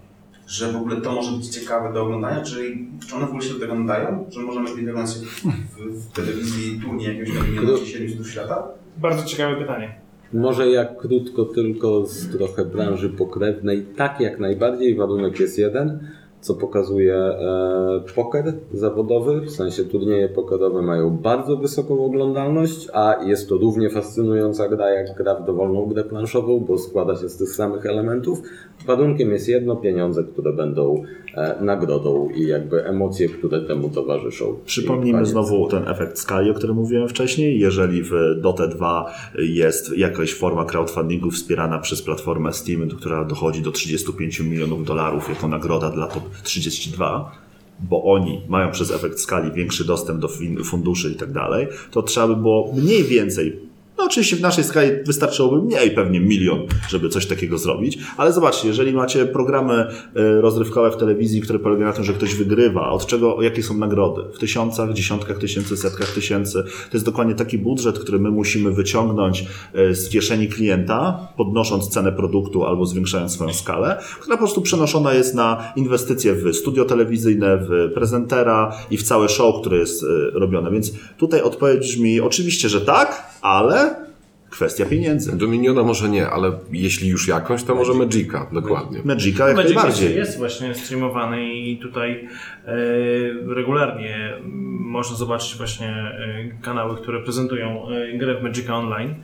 że w ogóle to może być ciekawe do oglądania, czyli czy one w ogóle się do tego nadają, że możemy oglądać w, w telewizji turniej jakiegoś tam czy 700 świata? Bardzo ciekawe pytanie. Może jak krótko tylko z trochę branży pokrewnej, tak jak najbardziej, warunek jest jeden, co pokazuje e, poker zawodowy, w sensie turnieje pokerowe mają bardzo wysoką oglądalność, a jest to równie fascynująca gra jak gra w dowolną grę planszową, bo składa się z tych samych elementów. Warunkiem jest jedno, pieniądze, które będą e, nagrodą i jakby emocje, które temu towarzyszą. Przypomnijmy znowu ten efekt skali, o którym mówiłem wcześniej. Jeżeli w Dota 2 jest jakaś forma crowdfundingu wspierana przez platformę Steam, która dochodzi do 35 milionów dolarów jako nagroda dla top 32, bo oni mają przez efekt skali większy dostęp do funduszy i tak dalej, to trzeba by było mniej więcej no oczywiście w naszej skali wystarczyłoby mniej, pewnie milion, żeby coś takiego zrobić, ale zobaczcie, jeżeli macie programy e, rozrywkowe w telewizji, które polegają na tym, że ktoś wygrywa, od czego, jakie są nagrody? W tysiącach, dziesiątkach tysięcy, setkach tysięcy. To jest dokładnie taki budżet, który my musimy wyciągnąć e, z kieszeni klienta, podnosząc cenę produktu albo zwiększając swoją skalę, która po prostu przenoszona jest na inwestycje w studio telewizyjne, w prezentera i w całe show, które jest e, robione. Więc tutaj odpowiedź brzmi oczywiście, że tak, ale kwestia pieniędzy. Do Miniona może nie, ale jeśli już jakąś, to może Magica, dokładnie. Magica jak Magic najbardziej. jest, właśnie streamowany i tutaj e, regularnie można zobaczyć właśnie e, kanały, które prezentują e, grę w Magica Online.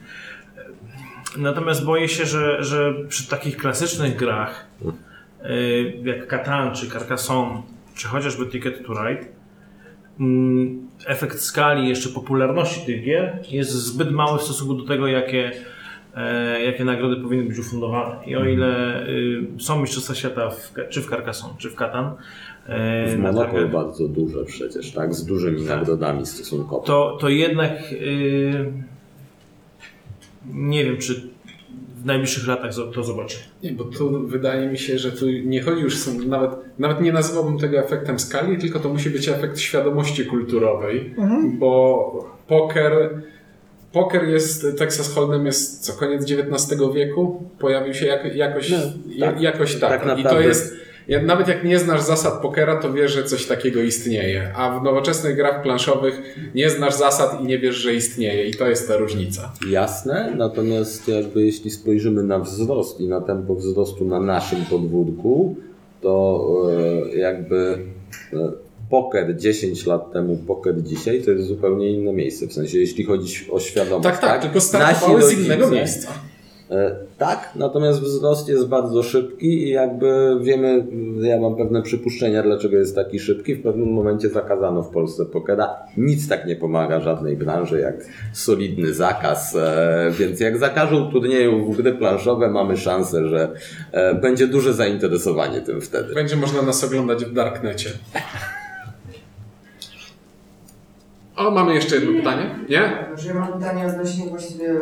Natomiast boję się, że, że przy takich klasycznych grach e, jak Catan, czy Carcassonne, czy chociażby Ticket to Ride, efekt skali jeszcze popularności tych gier jest zbyt mały w stosunku do tego, jakie, e, jakie nagrody powinny być ufundowane. I o ile y, są mistrzostwa świata w, czy w Carcassonne, czy w Catan, e, W targach, bardzo duże przecież, tak? Z dużymi nagrodami stosunkowo. to, to jednak y, nie wiem, czy najbliższych latach to zobaczymy. Nie, bo tu wydaje mi się, że tu nie chodzi już są, nawet, nawet nie nazywałbym tego efektem skali, tylko to musi być efekt świadomości kulturowej, bo poker, poker jest, Texas Hold'em jest co, koniec XIX wieku? Pojawił się jak, jakoś, No, tak. jakoś tak. Tak I to jest, nawet jak nie znasz zasad pokera, to wiesz, że coś takiego istnieje, a w nowoczesnych grach planszowych nie znasz zasad i nie wiesz, że istnieje i to jest ta różnica. Jasne, natomiast jakby jeśli spojrzymy na wzrost i na tempo wzrostu na naszym podwórku, to e, jakby e, poker 10 lat temu, poker dzisiaj to jest zupełnie inne miejsce. W sensie jeśli chodzi o świadomość. Tak, tak, tylko startowały z innego miejsca. E, Tak, natomiast wzrost jest bardzo szybki i jakby wiemy, ja mam pewne przypuszczenia, dlaczego jest taki szybki. W pewnym momencie zakazano w Polsce pokera. Nic tak nie pomaga żadnej branży jak solidny zakaz, e, więc jak zakażą turniejów w gry planszowe, mamy szansę, że e, będzie duże zainteresowanie tym wtedy. Będzie można nas oglądać w Darknecie. O, mamy jeszcze jedno pytanie? Nie? Znaczy ja mam pytanie odnośnie właściwie,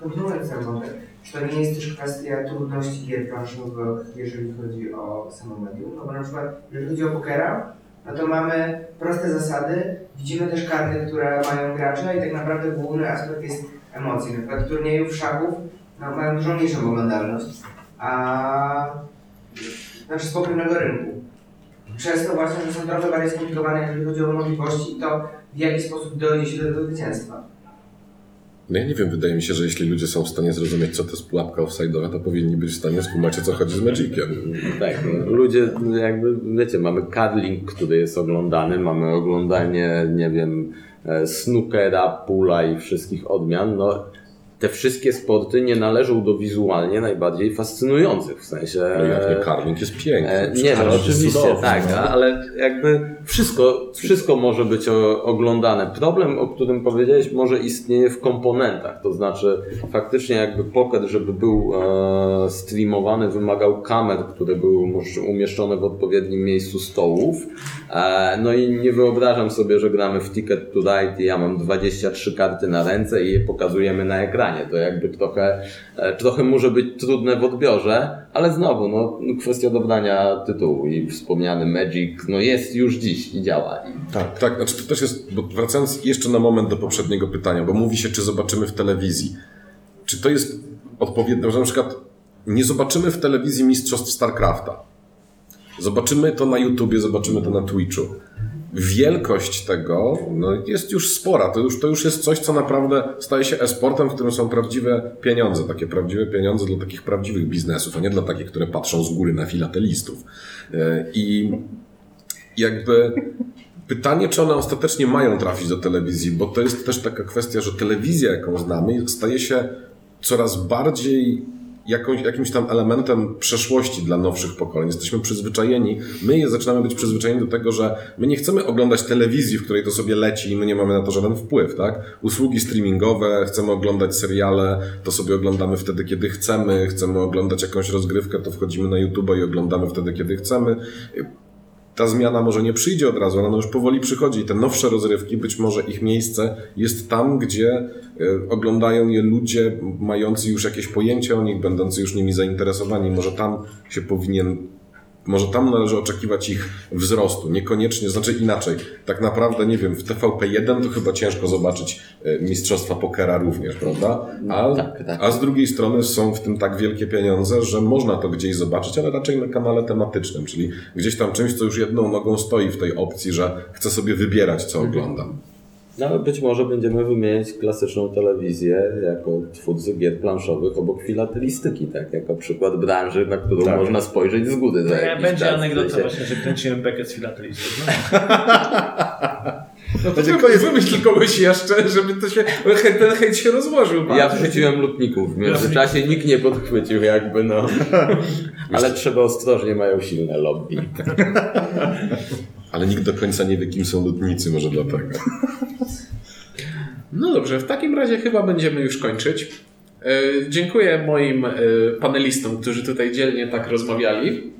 kontynuując wątek, czy to nie jest też kwestia trudności gier planszowych, jeżeli chodzi o samo medium? No bo na przykład, jeżeli chodzi o pokera, no to mamy proste zasady, widzimy też karty, które mają gracze i tak naprawdę główny aspekt jest emocji. Na przykład turniejów szachów no, mają dużo mniejszą oglądalność, a znaczy z pokrewnego rynku. Przez to właśnie, że są trochę bardziej skomplikowane, jeżeli chodzi o możliwości to, w jaki sposób dojdzie się do tego zwycięstwa. No ja nie wiem, wydaje mi się, że jeśli ludzie są w stanie zrozumieć, co to jest pułapka offside'owa, to powinni być w stanie skumać, o co chodzi z Magiciem. Tak, no, ludzie jakby, wiecie, mamy cuddling, który jest oglądany, mamy oglądanie, nie wiem, e, snookera, pula i wszystkich odmian, no te wszystkie sporty nie należą do wizualnie najbardziej fascynujących, w sensie... No jak nie e, carving jest piękny. E, nie, no oczywiście, cudowny, tak, no. ale jakby wszystko, wszystko może być o, oglądane. Problem, o którym powiedziałeś, może istnieje w komponentach, to znaczy faktycznie jakby poker, żeby był e, streamowany, wymagał kamer, które były umieszczone w odpowiednim miejscu stołów. E, no i nie wyobrażam sobie, że gramy w Ticket to Ride i ja mam 23 karty na ręce i je pokazujemy na ekranie. To jakby trochę, e, trochę może być trudne w odbiorze, ale znowu, no, kwestia dobrania tytułu i wspomniany Magic, no jest już dziś i działa. Tak, tak, znaczy to też jest, bo wracając jeszcze na moment do poprzedniego pytania, bo mówi się, czy zobaczymy w telewizji. Czy to jest odpowiednio, że na przykład nie zobaczymy w telewizji mistrzostw StarCrafta. Zobaczymy to na YouTubie, zobaczymy to na Twitchu. Wielkość tego no, jest już spora. To już, to już jest coś, co naprawdę staje się e-sportem, w którym są prawdziwe pieniądze. Takie prawdziwe pieniądze dla takich prawdziwych biznesów, a nie dla takich, które patrzą z góry na filatelistów. E, I jakby pytanie, czy one ostatecznie mają trafić do telewizji, bo to jest też taka kwestia, że telewizja, jaką znamy, staje się coraz bardziej jakąś, jakimś tam elementem przeszłości dla nowszych pokoleń. Jesteśmy przyzwyczajeni, my je zaczynamy być przyzwyczajeni do tego, że my nie chcemy oglądać telewizji, w której to sobie leci i my nie mamy na to żaden wpływ, tak? Usługi streamingowe, chcemy oglądać seriale, to sobie oglądamy wtedy, kiedy chcemy, chcemy oglądać jakąś rozgrywkę, to wchodzimy na YouTube i oglądamy wtedy, kiedy chcemy ta zmiana może nie przyjdzie od razu, ale ona już powoli przychodzi i te nowsze rozrywki, być może ich miejsce jest tam, gdzie e, oglądają je ludzie mający już jakieś pojęcie o nich, będący już nimi zainteresowani. Może tam się powinien, może tam należy oczekiwać ich wzrostu. Niekoniecznie, znaczy inaczej. Tak naprawdę, nie wiem, w TVP1 to chyba ciężko zobaczyć e, mistrzostwa pokera również, prawda? A, tak, tak. a z drugiej strony są w tym tak wielkie pieniądze, że można to gdzieś zobaczyć, ale raczej na kanale tematycznym, czyli gdzieś tam czymś, co już jedną nogą stoi w tej opcji, że chcę sobie wybierać, co oglądam. No, ale być może będziemy wymieniać klasyczną telewizję jako twórcy gier planszowych obok filatelistyki, tak? Jako przykład branży, na którą Tak. można spojrzeć z góry za Ja, jakiś będzie czas. anegdota sensie- właśnie, że kręciłem bekę z filatelistów. No. No to tylko wymyśl kogoś jeszcze, żeby to się, ten hejt się rozłożył. Ja patrz. wrzuciłem lutników. W międzyczasie nikt nie podchwycił jakby, no. Ale trzeba ostrożnie, mają silne lobby. Ale nikt do końca nie wie, kim są lutnicy, może dlatego. No dobrze, w takim razie chyba będziemy już kończyć. E, Dziękuję moim e, panelistom, którzy tutaj dzielnie tak rozmawiali.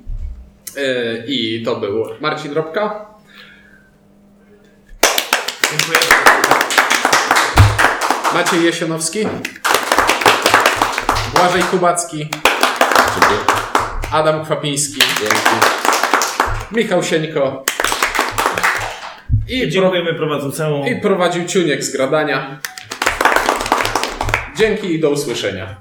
E, I to był Marcin Robka, Dziękuję. Maciej Jesionowski, Błażej Kubacki, Adam Kwapiński, Michał Sieńko i, Dziękujemy prowadzącemu. i prowadził Ciuniek z Gradania. Dzięki i do usłyszenia.